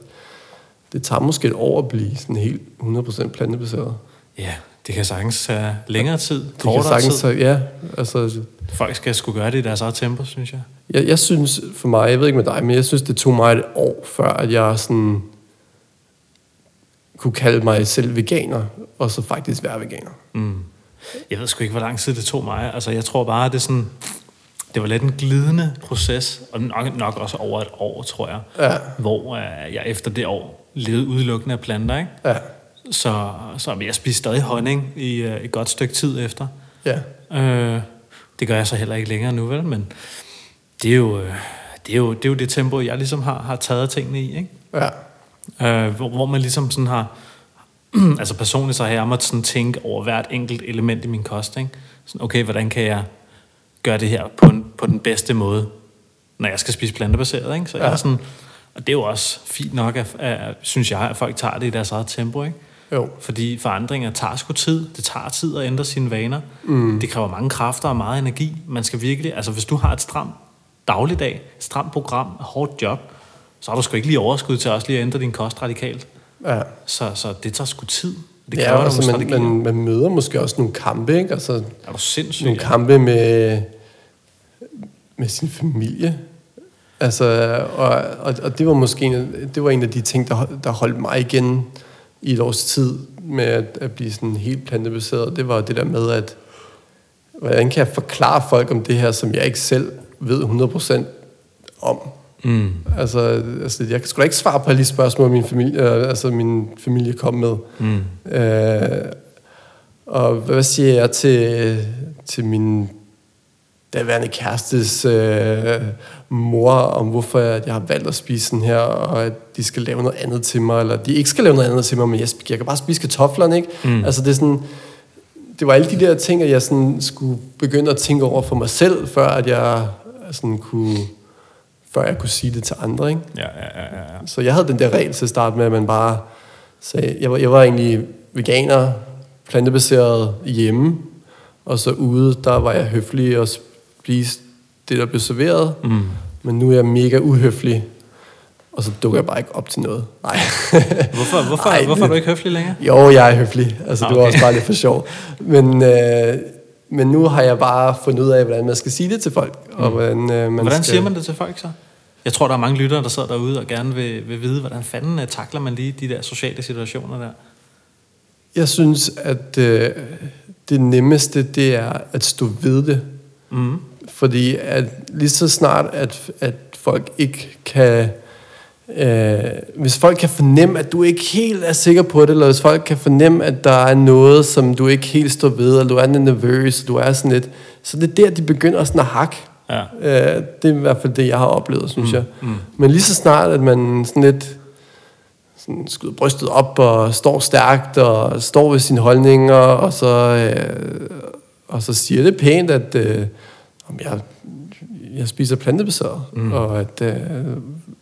[SPEAKER 2] det tager måske et år at blive sådan helt 100% plantebaseret.
[SPEAKER 1] ja, det kan sagtens tage længere tid,
[SPEAKER 2] Det kan
[SPEAKER 1] kortere
[SPEAKER 2] sagtens,
[SPEAKER 1] tid.
[SPEAKER 2] ja, altså,
[SPEAKER 1] Folk skal sgu gøre det i deres eget tempo, synes jeg.
[SPEAKER 2] jeg, jeg synes for mig, jeg ved ikke med dig, men jeg synes, det tog mig et år, før at jeg sådan kunne kalde mig selv veganer, og så faktisk være veganer.
[SPEAKER 1] Mm. Jeg ved sgu ikke, hvor lang tid det tog mig. Altså, jeg tror bare, det er sådan... Det var lidt en glidende proces, og nok, nok også over et år, tror jeg.
[SPEAKER 2] Ja,
[SPEAKER 1] Hvor øh, jeg efter det år levede udelukkende af planter, ikke?
[SPEAKER 2] ja,
[SPEAKER 1] Så, så jeg spiste stadig honning i øh, et godt stykke tid efter.
[SPEAKER 2] ja.
[SPEAKER 1] Øh, det gør jeg så heller ikke længere nu, vel? Men det er jo, øh, det, er jo, det, er jo det tempo, jeg ligesom har, har taget tingene i, ikke?
[SPEAKER 2] ja.
[SPEAKER 1] Øh, hvor, hvor man ligesom sådan har... <clears throat> altså personligt så har jeg måttet sådan tænke over hvert enkelt element i min kost, ikke? Sådan, okay, hvordan kan jeg gøre det her på, en, på den bedste måde, når jeg skal spise plantebaseret, ikke? Så jeg
[SPEAKER 2] Ja.
[SPEAKER 1] er sådan... Og det er jo også fint nok, at, at, synes jeg, at folk tager det i deres eget tempo, ikke?
[SPEAKER 2] Jo.
[SPEAKER 1] Fordi forandringer tager sgu tid. Det tager tid at ændre sine vaner.
[SPEAKER 2] Mm.
[SPEAKER 1] Det kræver mange kræfter og meget energi. Man skal virkelig... Altså, hvis du har et stramt dagligdag, et stramt program, et hårdt job, så har du sgu ikke lige overskud til også lige at ændre din kost radikalt.
[SPEAKER 2] Ja.
[SPEAKER 1] Så, så det tager sgu tid. Det
[SPEAKER 2] Ja, altså, man,
[SPEAKER 1] strategier.
[SPEAKER 2] man, man møder måske også nogle kampe, ikke? Altså,
[SPEAKER 1] er du sindssyg?
[SPEAKER 2] nogle kampe med, med sin familie. Altså, og, og, og det var måske en, det var en af de ting, der, der holdt mig igen i et års tid med at, at blive sådan helt plantebaseret. Det var det der med, at hvordan kan jeg forklare folk om det her, som jeg ikke selv ved 100% om.
[SPEAKER 1] Mm.
[SPEAKER 2] Altså, altså, jeg kan sgu da ikke svare på alle de spørgsmål, min familie, øh, altså, min familie kom med.
[SPEAKER 1] Mm.
[SPEAKER 2] Øh, og hvad siger jeg til, til min daværende kærestes øh, mor, om hvorfor jeg, jeg har valgt at spise sådan her, og at de skal lave noget andet til mig, eller de ikke skal lave noget andet til mig, men jeg, jeg kan bare spise kartoflerne, ikke?
[SPEAKER 1] Mm.
[SPEAKER 2] Altså det er sådan, det var alle de der ting, at jeg sådan skulle begynde at tænke over for mig selv, før at jeg sådan kunne, før jeg kunne sige det til andre, ikke?
[SPEAKER 1] Ja, ja, ja, ja.
[SPEAKER 2] Så jeg havde den der regel til at starte med, at man bare sagde, jeg var, jeg var egentlig veganer, plantebaseret hjemme, og så ude, der var jeg høflig og spiste det, der blev serveret,
[SPEAKER 1] Mm.
[SPEAKER 2] men nu er jeg mega uhøflig, og så dukker jeg bare ikke op til noget. Nej. <laughs>
[SPEAKER 1] Hvorfor, hvorfor,
[SPEAKER 2] Ej,
[SPEAKER 1] hvorfor er du ikke høflig længere?
[SPEAKER 2] jo, jeg er høflig. Altså,
[SPEAKER 1] Ah,
[SPEAKER 2] det var
[SPEAKER 1] okay.
[SPEAKER 2] også bare lidt for sjov. Men, øh, men nu har jeg bare fundet ud af, hvordan man skal sige det til folk. Og hvordan, øh, man
[SPEAKER 1] Hvordan
[SPEAKER 2] skal...
[SPEAKER 1] siger man det til folk så? Jeg tror, der er mange lyttere, der sidder derude og gerne vil, vil vide, hvordan fanden øh, takler man lige de der sociale situationer der.
[SPEAKER 2] Jeg synes, at øh, det nemmeste, det er at stå ved det.
[SPEAKER 1] Mm.
[SPEAKER 2] Fordi at lige så snart, at, at folk ikke kan... Øh, hvis folk kan fornemme, at du ikke helt er sikker på det, eller hvis folk kan fornemme, at der er noget, som du ikke helt står ved, eller du er nervøs, du er sådan lidt... Så det er der, de begynder sådan at hakke.
[SPEAKER 1] Ja.
[SPEAKER 2] Øh, det er i hvert fald det, jeg har oplevet, synes mm, jeg. Mm. Men lige så snart, at man sådan lidt sådan skyder brystet op og står stærkt og står ved sine holdninger, og så, øh, og så siger det pænt, at øh, om jeg, jeg spiser plantebaseret, mm. og at øh,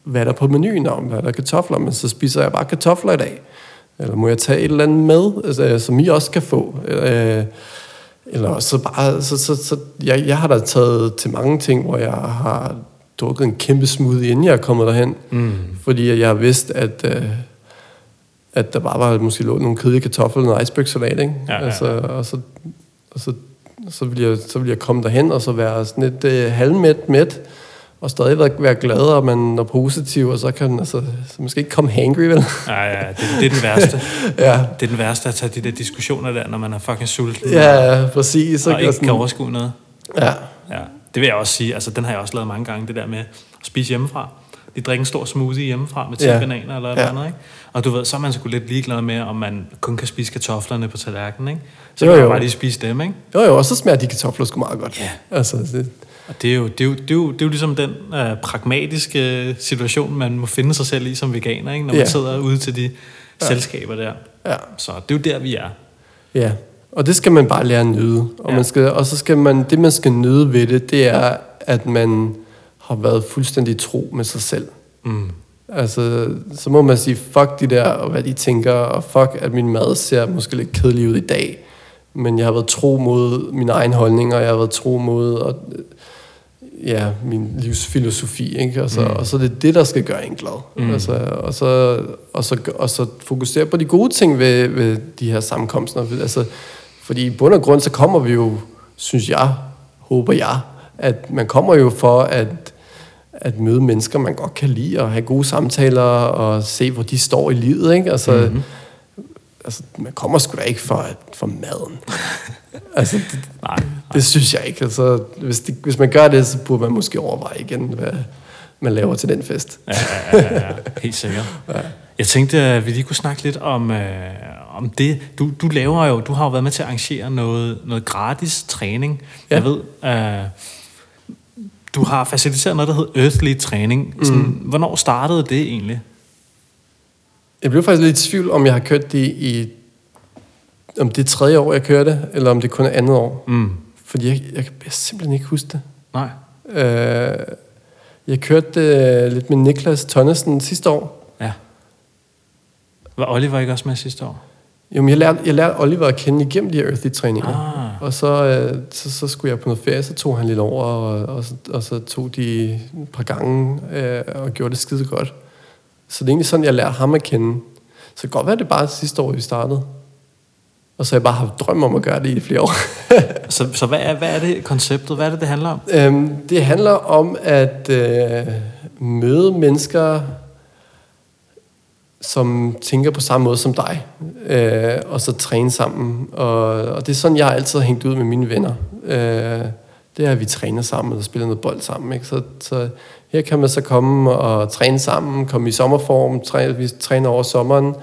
[SPEAKER 2] hvad er der på menuen om, hvad er der kartofler, men så spiser jeg bare kartofler i dag. Eller må jeg tage et eller andet med, altså, som I også kan få? Øh, eller så bare, så, så, så jeg, jeg har da taget til mange ting, hvor jeg har drukket en kæmpe smoothie, inden jeg er kommet derhen. Mm. Fordi jeg har vidst, at, øh, at der bare var måske lå nogle kedelige kartofler og noget icebergsalat, ikke?
[SPEAKER 1] Ja, ja, ja.
[SPEAKER 2] Altså, og så, og så, så, ville jeg, så ville jeg komme derhen, og så være sådan lidt øh, halvmæt mæt, og stadig være, være glad, og man er positiv, og så kan man altså, så man skal ikke komme hangry, vel?
[SPEAKER 1] Ja, ja, det, det er den værste. <laughs>
[SPEAKER 2] ja.
[SPEAKER 1] Det er den værste at tage de der diskussioner der, når man er fucking sulten.
[SPEAKER 2] Ja, ja, præcis. Så
[SPEAKER 1] og ikke
[SPEAKER 2] sådan,
[SPEAKER 1] kan overskue noget.
[SPEAKER 2] ja,
[SPEAKER 1] Ja, det vil jeg også sige. Altså, den har jeg også lavet mange gange, det der med at spise hjemmefra. De drikker en stor smoothie hjemmefra med 10
[SPEAKER 2] Ja.
[SPEAKER 1] bananer eller
[SPEAKER 2] Ja.
[SPEAKER 1] andet, ikke? Og du ved, så er man sgu lidt ligeglad med, om man kun kan spise kartoflerne på tallerkenen, ikke? Så
[SPEAKER 2] Jo,
[SPEAKER 1] kan man
[SPEAKER 2] jo.
[SPEAKER 1] bare lige spise dem, ikke?
[SPEAKER 2] Jo, jo, og så smager de kartofler sgu meget godt.
[SPEAKER 1] Ja.
[SPEAKER 2] Altså, det,
[SPEAKER 1] Og det er jo, det er jo, det er jo, det er jo ligesom den øh, pragmatiske situation, man må finde sig selv i som veganer, ikke? Når man
[SPEAKER 2] Ja.
[SPEAKER 1] sidder ude til de selskaber der.
[SPEAKER 2] ja.
[SPEAKER 1] Så det er jo der, vi er.
[SPEAKER 2] Ja, og det skal man bare lære at nyde. Og,
[SPEAKER 1] Ja.
[SPEAKER 2] man skal, og så skal man, det man skal nyde ved det, det er, at man har været fuldstændig tro med sig selv.
[SPEAKER 1] Mm.
[SPEAKER 2] Altså, så må man sige, fuck de der, og hvad de tænker, og fuck, at min mad ser måske lidt kedelig ud i dag. Men jeg har været tro mod min egen holdning, og jeg har været tro mod og, ja, min livsfilosofi. Ikke? Og, så, mm. og så er det det, der skal gøre en glad. Mm. Altså, og, så, og, så, og så fokusere på de gode ting ved, ved de her sammenkomster. Altså, fordi i bund og grund, så kommer vi jo, synes jeg, håber jeg, at man kommer jo for at, at møde mennesker, man godt kan lide, og have gode samtaler, og se, hvor de står i livet. Ikke? Altså, mm-hmm. Altså, man kommer sgu da ikke for, for maden. <laughs> altså, det,
[SPEAKER 1] Nej,
[SPEAKER 2] det synes jeg ikke. Altså, hvis, det, hvis man gør det, så burde man måske overveje igen, hvad man laver til den fest.
[SPEAKER 1] Ja, ja, ja, ja, helt sikkert. <laughs> Jeg tænkte, at vi lige kunne snakke lidt om, øh, om det. Du, du laver jo, du har jo været med til at arrangere noget, noget gratis træning.
[SPEAKER 2] Ja.
[SPEAKER 1] Jeg ved, øh, du har faciliteret noget, der hedder Earthly Træning. Sådan, mm. Hvornår startede det egentlig?
[SPEAKER 2] Jeg blev faktisk lidt i tvivl, om jeg har kørt det i... Om det er tredje år, jeg kører det, eller om det kun er andet år.
[SPEAKER 1] Mm.
[SPEAKER 2] Fordi jeg, jeg kan simpelthen ikke huske det.
[SPEAKER 1] Nej.
[SPEAKER 2] Øh, jeg kørte det lidt med Niklas Tonnesen sidste år.
[SPEAKER 1] Ja. Var Oliver ikke også med sidste år?
[SPEAKER 2] Jo, men jeg lærte, jeg lærte Oliver at kende igennem de her Earthy-træninger.
[SPEAKER 1] Ah.
[SPEAKER 2] Og så, øh, så, så skulle jeg på noget ferie, så tog han lidt over, og, og, så, og så tog de et par gange øh, og gjorde det skide godt. Så det er egentlig sådan, jeg lærte ham at kende. Så det kan godt være, det bare sidste år, vi startede. Og så har jeg bare haft drøm om at gøre det i flere år. <laughs>
[SPEAKER 1] Så, så hvad, er, hvad er det konceptet? Hvad er det, det handler om?
[SPEAKER 2] øhm, det handler om at øh, møde mennesker, som tænker på samme måde som dig, øh, og så træne sammen. Og, og det er sådan, jeg har altid hængt ud med mine venner. Øh, det er, at vi træner sammen og spiller noget bold sammen. Ikke? Så, så her kan man så komme og træne sammen, komme i sommerform, træne, vi træner over sommeren,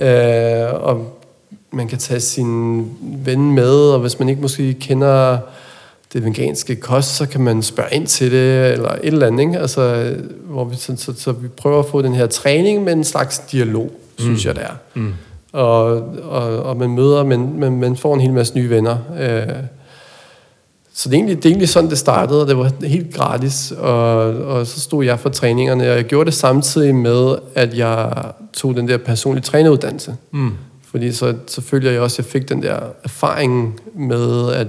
[SPEAKER 2] øh, og man kan tage sin ven med, og hvis man ikke måske kender det veganske kost, så kan man spørge ind til det, eller et eller andet, ikke? Altså, hvor vi, så, så, så vi prøver at få den her træning med en slags dialog, synes jeg, det er.
[SPEAKER 1] Mm.
[SPEAKER 2] Og, og, og man møder, men man, man får en hel masse nye venner. Øh, så det er, egentlig, det er egentlig sådan, det startede, og det var helt gratis, og, og så stod jeg for træningerne, og jeg gjorde det samtidig med, at jeg tog den der personlige træneruddannelse.
[SPEAKER 1] Mm.
[SPEAKER 2] Fordi så, så følger jeg også, at jeg fik den der erfaring med at,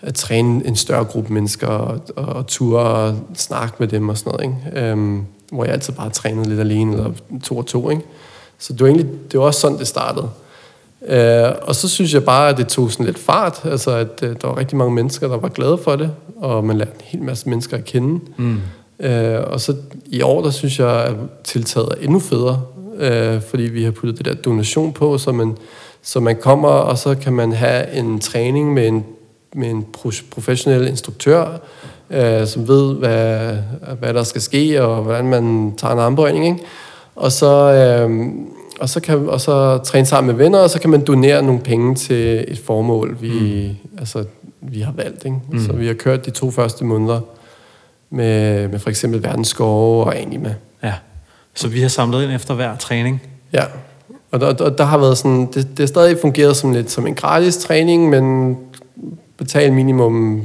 [SPEAKER 2] at træne en større gruppe mennesker og, og, og ture og snakke med dem og sådan noget. Ikke? Øhm, hvor jeg altid bare trænede lidt alene, eller to og to. Ikke? Så det var egentlig det var også sådan, det startede. Øh, og så synes jeg bare, at det tog sådan lidt fart. Altså, at øh, der var rigtig mange mennesker, der var glade for det, og man lærte en hel masse mennesker at kende.
[SPEAKER 1] Mm.
[SPEAKER 2] Øh, og så i år, der synes jeg, at tiltaget er endnu federe, øh, fordi vi har puttet det der donation på, så man, Så man kommer, og så kan man have en træning med en, med en pro- professionel instruktør, øh, som ved, hvad, hvad der skal ske, og hvordan man tager en armbøjning. Ikke? Og så, øh, og så kan og så træne sammen med venner, og så kan man donere nogle penge til et formål, vi, mm. altså, vi har valgt. Ikke? Mm. Så vi har kørt de to første måneder med, med for eksempel verdensskove og anime.
[SPEAKER 1] Ja. Så vi har samlet ind efter hver træning.
[SPEAKER 2] Ja, og der, der, der har været sådan, det, det har stadig fungeret som lidt som en gratis træning, men betal minimum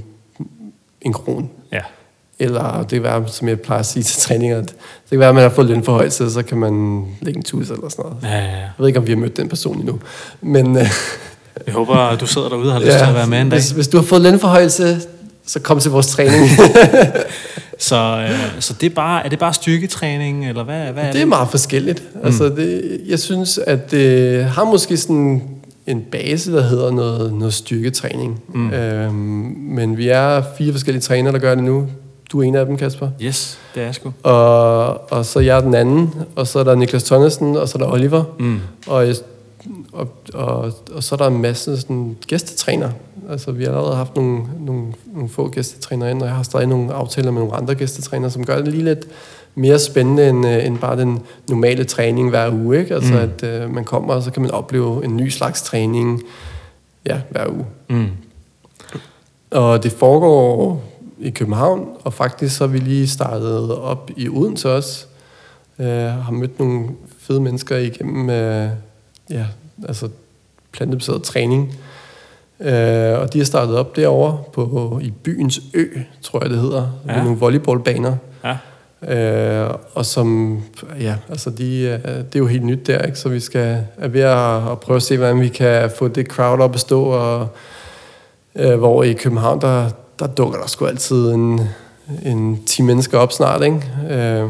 [SPEAKER 2] en kron.
[SPEAKER 1] Ja.
[SPEAKER 2] Eller det kan være, som jeg plejer at sige til træninger, at det kan være, at man har fået lønforhøjelse, så kan man lægge en tus eller sådan noget.
[SPEAKER 1] Ja, ja, ja.
[SPEAKER 2] Jeg ved ikke, om vi har mødt den person endnu. Men øh,
[SPEAKER 1] Jeg håber, at du sidder derude og har lyst <laughs> til at være med en dag.
[SPEAKER 2] hvis, hvis du har fået lønforhøjelse, så kom til vores træning. <laughs>
[SPEAKER 1] Så, øh, så det er, bare, er det bare styrketræning, eller hvad, hvad er det?
[SPEAKER 2] Det er meget forskelligt. Mm. Altså, det, jeg synes, at det har måske sådan en base, der hedder noget, noget styrketræning. Mm. Øhm, men vi er fire forskellige trænere, der gør det nu. Du er en af dem, Kasper.
[SPEAKER 1] Yes, det er jeg sgu.
[SPEAKER 2] Og, og så jeg er den anden, og så er der Niklas Tonnesen, og så er der Oliver.
[SPEAKER 1] Mm.
[SPEAKER 2] Og, jeg- og, og, og så er der en masse sådan, gæstetræner. Altså, vi har allerede haft nogle, nogle, nogle få gæstetræner ind, og jeg har stadig nogle aftaler med nogle andre gæstetræner, som gør det lige lidt mere spændende end, øh, end bare den normale træning hver uge. Ikke? Altså,
[SPEAKER 1] Mm.
[SPEAKER 2] at øh, man kommer, og så kan man opleve en ny slags træning ja, hver uge.
[SPEAKER 1] Mm.
[SPEAKER 2] Og det foregår i København, og faktisk så er vi lige startet op i Odense også. Uh, har mødt nogle fede mennesker igennem uh, ja, altså plantebaseret træning. Uh, og de har startet op derovre på, i byens ø, tror jeg det hedder, ja.
[SPEAKER 1] Ja.
[SPEAKER 2] med nogle volleyballbaner.
[SPEAKER 1] Ja.
[SPEAKER 2] Øh, og som, ja, altså de, øh, det er jo helt nyt der, ikke? så vi skal er ved at, at prøve at se, hvordan vi kan få det crowd op at stå, og øh, hvor i København, der, der dukker der sgu altid en, en 10 mennesker op snart, ikke? Øh,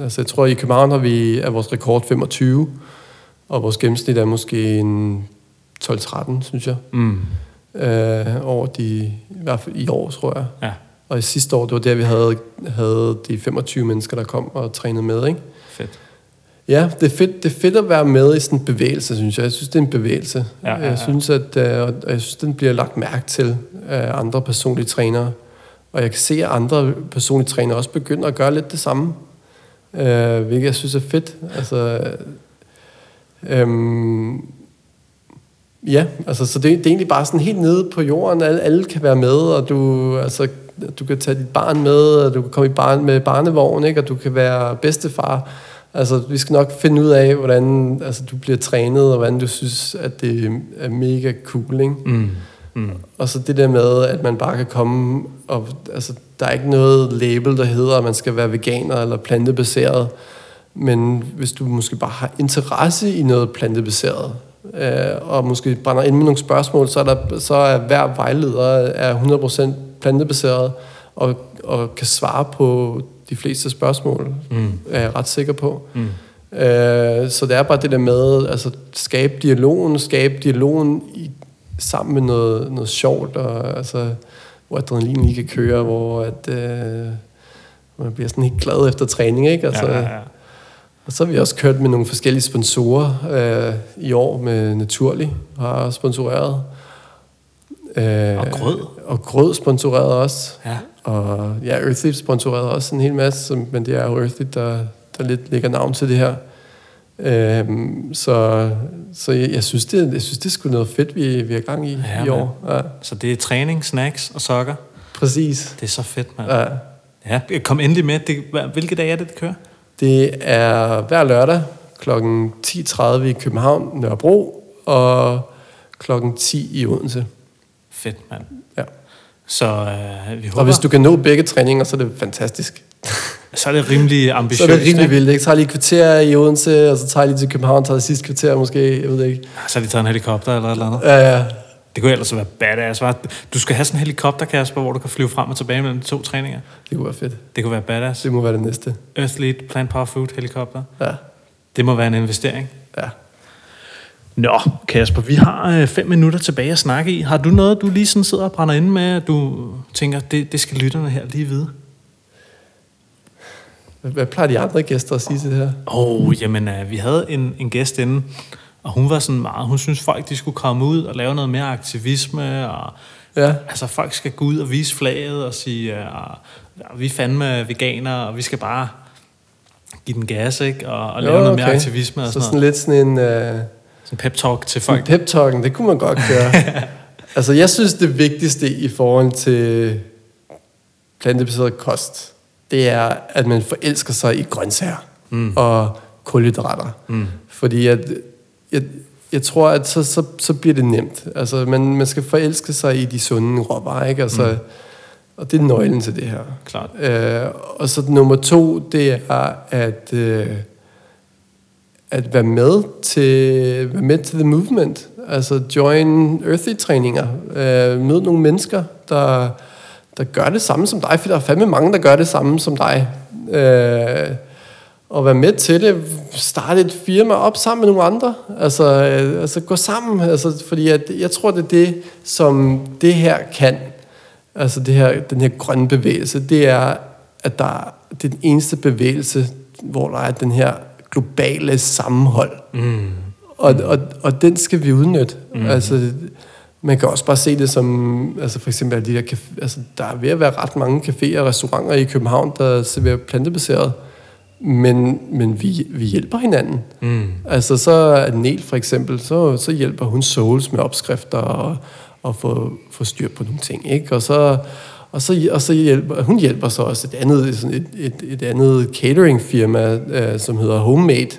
[SPEAKER 2] altså jeg tror, i København har vi, er vores rekord 25, og vores gennemsnit er måske en 12-13, synes jeg,
[SPEAKER 1] Mm.
[SPEAKER 2] øh, over de, i hvert fald i år, tror jeg.
[SPEAKER 1] Ja,
[SPEAKER 2] Og i sidste år, det var der, vi havde, havde de 25 mennesker, der kom og trænede med, ikke?
[SPEAKER 1] fedt.
[SPEAKER 2] Ja, det er, fedt, det er fedt at være med i sådan en bevægelse, synes jeg. Jeg synes, det er en bevægelse.
[SPEAKER 1] Ja, ja, ja.
[SPEAKER 2] Jeg synes, at øh, og jeg synes, den bliver lagt mærke til af andre personlige trænere. Og jeg kan se, at andre personlige trænere også begynder at gøre lidt det samme. Øh, hvilket jeg synes er fedt. Altså, øhm, ja, altså, så det, det er egentlig bare sådan helt nede på jorden. Alle, alle kan være med, og du, altså, du kan tage dit barn med, og du kan komme i barn, med barnevogn, ikke? og du kan være bedstefar. Altså, vi skal nok finde ud af, hvordan altså, du bliver trænet, og hvordan du synes, at det er mega cool, ikke?
[SPEAKER 1] Mm. Mm.
[SPEAKER 2] Og så det der med, at man bare kan komme, og altså, der er ikke noget label, der hedder, at man skal være veganer eller plantebaseret. Men hvis du måske bare har interesse i noget plantebaseret, øh, og måske brænder ind med nogle spørgsmål, så er, der, så er hver vejleder er 100% plantebaseret, og, og kan svare på de fleste spørgsmål,
[SPEAKER 1] Mm.
[SPEAKER 2] er jeg ret sikker på.
[SPEAKER 1] Mm.
[SPEAKER 2] Øh, så det er bare det der med, altså skabe dialogen, skabe dialogen i, sammen med noget, noget sjovt, og altså, hvor adrenalin lige kan køre, hvor at, øh, man bliver sådan helt glad efter træning, ikke? Altså,
[SPEAKER 1] Ja, ja, ja.
[SPEAKER 2] Og så har vi også kørt med nogle forskellige sponsorer øh, i år med Naturlig, har sponsoreret. Øh,
[SPEAKER 1] Og Grød.
[SPEAKER 2] Og Grød sponsoreret også.
[SPEAKER 1] Ja.
[SPEAKER 2] Og ja, Earthly sponsorerede også en hel masse, som- men det er jo Earthly, der, der lidt lægger navn til det her. Øhm, så så jeg, jeg, synes, det, jeg synes, det er sgu noget fedt, vi, vi er gang i
[SPEAKER 1] Ja,
[SPEAKER 2] i år. Ja,
[SPEAKER 1] Så det er træning, snacks og sokker.
[SPEAKER 2] præcis.
[SPEAKER 1] Det er så fedt, mand.
[SPEAKER 2] Ja.
[SPEAKER 1] Ja, kom endelig med. Det, hvilke dage er det, det kører?
[SPEAKER 2] Det er hver lørdag kl. 10.30 i København, Nørrebro, og kl. 10 i Odense.
[SPEAKER 1] Fedt, mand.
[SPEAKER 2] Ja.
[SPEAKER 1] Så øh, vi håber,
[SPEAKER 2] Og hvis du kan nå begge træninger, så er det fantastisk.
[SPEAKER 1] så er det rimelig <laughs>
[SPEAKER 2] Så
[SPEAKER 1] ambitiøst.
[SPEAKER 2] er det rimelig
[SPEAKER 1] ikke?
[SPEAKER 2] vildt. Jeg tager lige kvarter i Odense, og så tager jeg lige til København, tager det sidste kvarter måske, jeg ved ikke.
[SPEAKER 1] Så har de taget en helikopter eller et eller andet.
[SPEAKER 2] Ja, ja.
[SPEAKER 1] Det kunne ellers være badass. hva'? Du skal have sådan en helikopter, Kasper, hvor du kan flyve frem og tilbage mellem de to træninger.
[SPEAKER 2] Det kunne være fedt.
[SPEAKER 1] Det kunne være badass.
[SPEAKER 2] Det må være det næste.
[SPEAKER 1] Earthlete Plant Power Food helikopter.
[SPEAKER 2] Ja,
[SPEAKER 1] Det må være en investering.
[SPEAKER 2] ja.
[SPEAKER 1] Nå, Kasper, vi har øh, fem minutter tilbage at snakke i. Har du noget, du lige sådan sidder og brænder inde med, at du tænker, det, det skal lytterne her lige vide?
[SPEAKER 2] Hvad, plejer de andre gæster at sige til det her?
[SPEAKER 1] Åh, oh, jamen, øh, vi havde en, en gæst inde, Og hun var sådan meget, hun synes folk, de skulle komme ud og lave noget mere aktivisme, og
[SPEAKER 2] Ja.
[SPEAKER 1] altså folk skal gå ud og vise flaget og sige, ja, vi er fandme veganere, og vi skal bare give den gas, ikke? Og, og lave
[SPEAKER 2] Jo,
[SPEAKER 1] noget mere
[SPEAKER 2] okay.
[SPEAKER 1] aktivisme og
[SPEAKER 2] Så
[SPEAKER 1] sådan,
[SPEAKER 2] sådan
[SPEAKER 1] noget.
[SPEAKER 2] lidt sådan en... Øh,
[SPEAKER 1] Sådan pep talk til
[SPEAKER 2] Folk.
[SPEAKER 1] folk.
[SPEAKER 2] pep talken, det kunne man godt gøre. <laughs> altså, jeg synes, det vigtigste i forhold til plantebaseret kost, det er, at man forelsker sig i grøntsager mm. og kulhydrater. Mm. Fordi at, jeg, jeg tror, at så, så, så bliver det nemt. Altså, man, man skal forelske sig i de sunde råvarer, ikke? Altså, mm. Og det er nøglen til det her.
[SPEAKER 1] Klart.
[SPEAKER 2] Øh, og så nummer to, det er at, øh, at være med til være med til the movement. Altså join earthy træninger. Øh, mød nogle mennesker, der, der gør det samme som dig, for der er fandme mange, der gør det samme som dig. Øh, og være med til det. Starte et firma op sammen med nogle andre. Altså, øh, altså gå sammen. Altså, fordi at, jeg tror, det er det, som det her kan. Altså det her, den her grønne bevægelse. Det er, at der, det er den eneste bevægelse, hvor der er den her globale sammenhold. Mm. Og, og, og den skal vi udnytte. Mm. Altså, man kan også bare se det som, altså for eksempel de der café, altså der er ved at være ret mange caféer og restauranter i København, der serverer plantebaseret. Men, men vi, vi hjælper hinanden. Mm. Altså så Nel for eksempel, så, så hjælper hun Souls med opskrifter og, og få, få styr på nogle ting. Ikke? Og så, og så, og så hjælper, hun hjælper så også et andet, sådan et, et, et andet cateringfirma, øh, som hedder Homemade,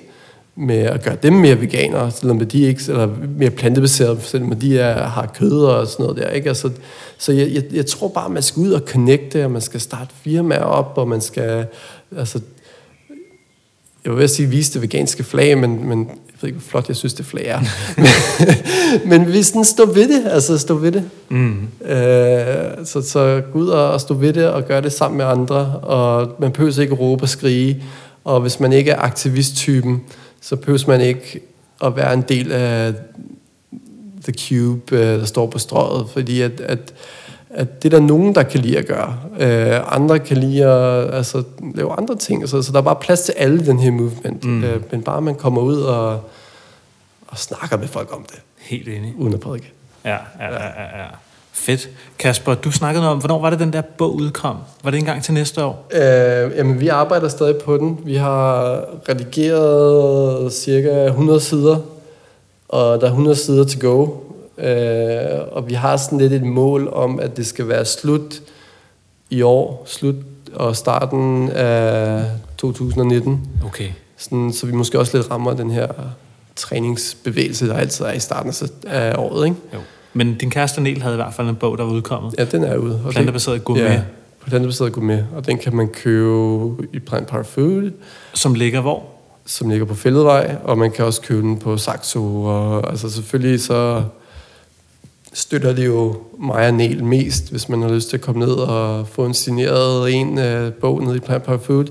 [SPEAKER 2] med at gøre dem mere veganere, selvom de ikke, eller mere plantebaserede, selvom de er, har kød og sådan noget der. Ikke? Altså, så jeg, jeg, jeg tror bare, man skal ud og connecte, og man skal starte firmaer op, og man skal, altså, jeg vil ved at sige, vise det veganske flag, men, men jeg ved ikke, hvor flot jeg synes, det flag er. <laughs> men, men hvis den står ved det, altså stå ved det. Mm. Øh, så, så gå ud og, og stå ved det, og gøre det sammen med andre, og man behøver ikke råbe og skrige, og hvis man ikke er aktivisttypen, så behøver man ikke at være en del af The Cube, øh, der står på strøget, fordi at, at, at det er der nogen, der kan lide at gøre. Øh, andre kan lide at altså, lave andre ting, så, så der er bare plads til alle den her movement. Mm. Øh, men bare man kommer ud og, og snakker med folk om det,
[SPEAKER 1] Helt enig.
[SPEAKER 2] uden at prædike.
[SPEAKER 1] Ja, ja, ja, ja, ja. Fedt. Kasper, du snakkede om, hvornår var det, den der bog udkom? Var det engang til næste år?
[SPEAKER 2] Øh, jamen, vi arbejder stadig på den. Vi har redigeret cirka 100 sider, og der er 100 sider til go. Øh, og vi har sådan lidt et mål om, at det skal være slut i år, slut og starten af 2019.
[SPEAKER 1] Okay.
[SPEAKER 2] Sådan, så vi måske også lidt rammer den her træningsbevægelse, der altid er i starten af- året. Ikke?
[SPEAKER 1] Jo. Men din kæreste Niel havde i hvert fald en bog, der var udkommet.
[SPEAKER 2] Ja, den er ude. Og
[SPEAKER 1] Plantebaseret gourmet.
[SPEAKER 2] Ja, plantebaseret gourmet. Og den kan man købe i Plant Power Food,
[SPEAKER 1] Som ligger hvor?
[SPEAKER 2] som ligger på Fælledvej, og man kan også købe den på Saxo. Og, altså selvfølgelig så støtter det jo mig og Niel mest, hvis man har lyst til at komme ned og få en signeret en uh, bog ned i Plant Power Food.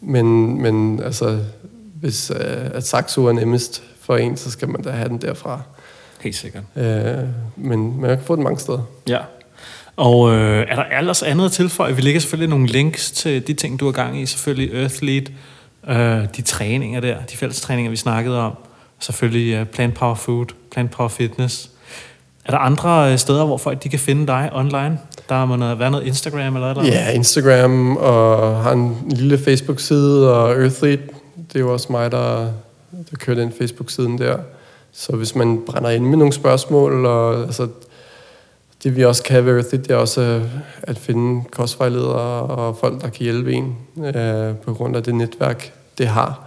[SPEAKER 2] Men, men altså, hvis uh, at Saxo er nemmest for en, så skal man da have den derfra.
[SPEAKER 1] Helt sikkert.
[SPEAKER 2] Uh, men man kan få den mange steder.
[SPEAKER 1] Ja. Og øh, er der ellers andet at tilføje? Vi lægger selvfølgelig nogle links til de ting, du har gang i. Selvfølgelig Earthlead, øh, de træninger der, de fælles træninger, vi snakkede om. Selvfølgelig uh, Plant Power Food, Plant Power Fitness. Er der andre øh, steder, hvor folk de kan finde dig online? Der må noget, være noget Instagram eller noget?
[SPEAKER 2] Ja, Instagram og har en lille Facebook-side, og Earthlead, det er jo også mig, der, der kører den Facebook-siden der. Så hvis man brænder ind med nogle spørgsmål, og altså, det vi også kan ved Earthlead, det er også øh, at finde kostvejledere og folk, der kan hjælpe en øh, på grund af det netværk, det har.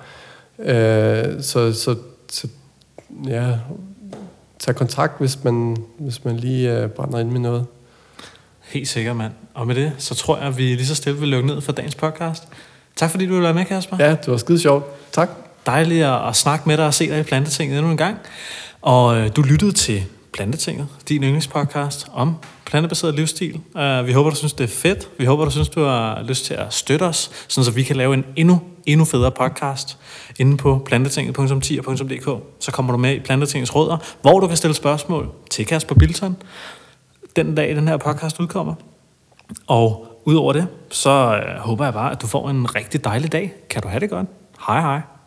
[SPEAKER 2] Øh, så, så, så ja, tag kontakt, hvis man, hvis man lige øh, brænder ind med noget.
[SPEAKER 1] Helt sikkert, mand. Og med det, så tror jeg, at vi lige så stille vil lukke ned for dagens podcast. Tak fordi du ville være med, Kasper.
[SPEAKER 2] Ja, det var skide sjovt. Tak.
[SPEAKER 1] Dejligt at, at snakke med dig og se dig i Plantetinget endnu en gang. Og øh, du lyttede til Plantetinget, din yndlingspodcast om plantebaseret livsstil. Uh, vi håber, du synes, det er fedt. Vi håber, du synes, du har lyst til at støtte os, sådan så vi kan lave en endnu, endnu federe podcast inde på plantetinget.10.dk. Så kommer du med i Plantetingets råder, hvor du kan stille spørgsmål til Kasper Bilton den dag, den her podcast udkommer. Og udover det, så øh, håber jeg bare, at du får en rigtig dejlig dag. Kan du have det godt? Hej hej.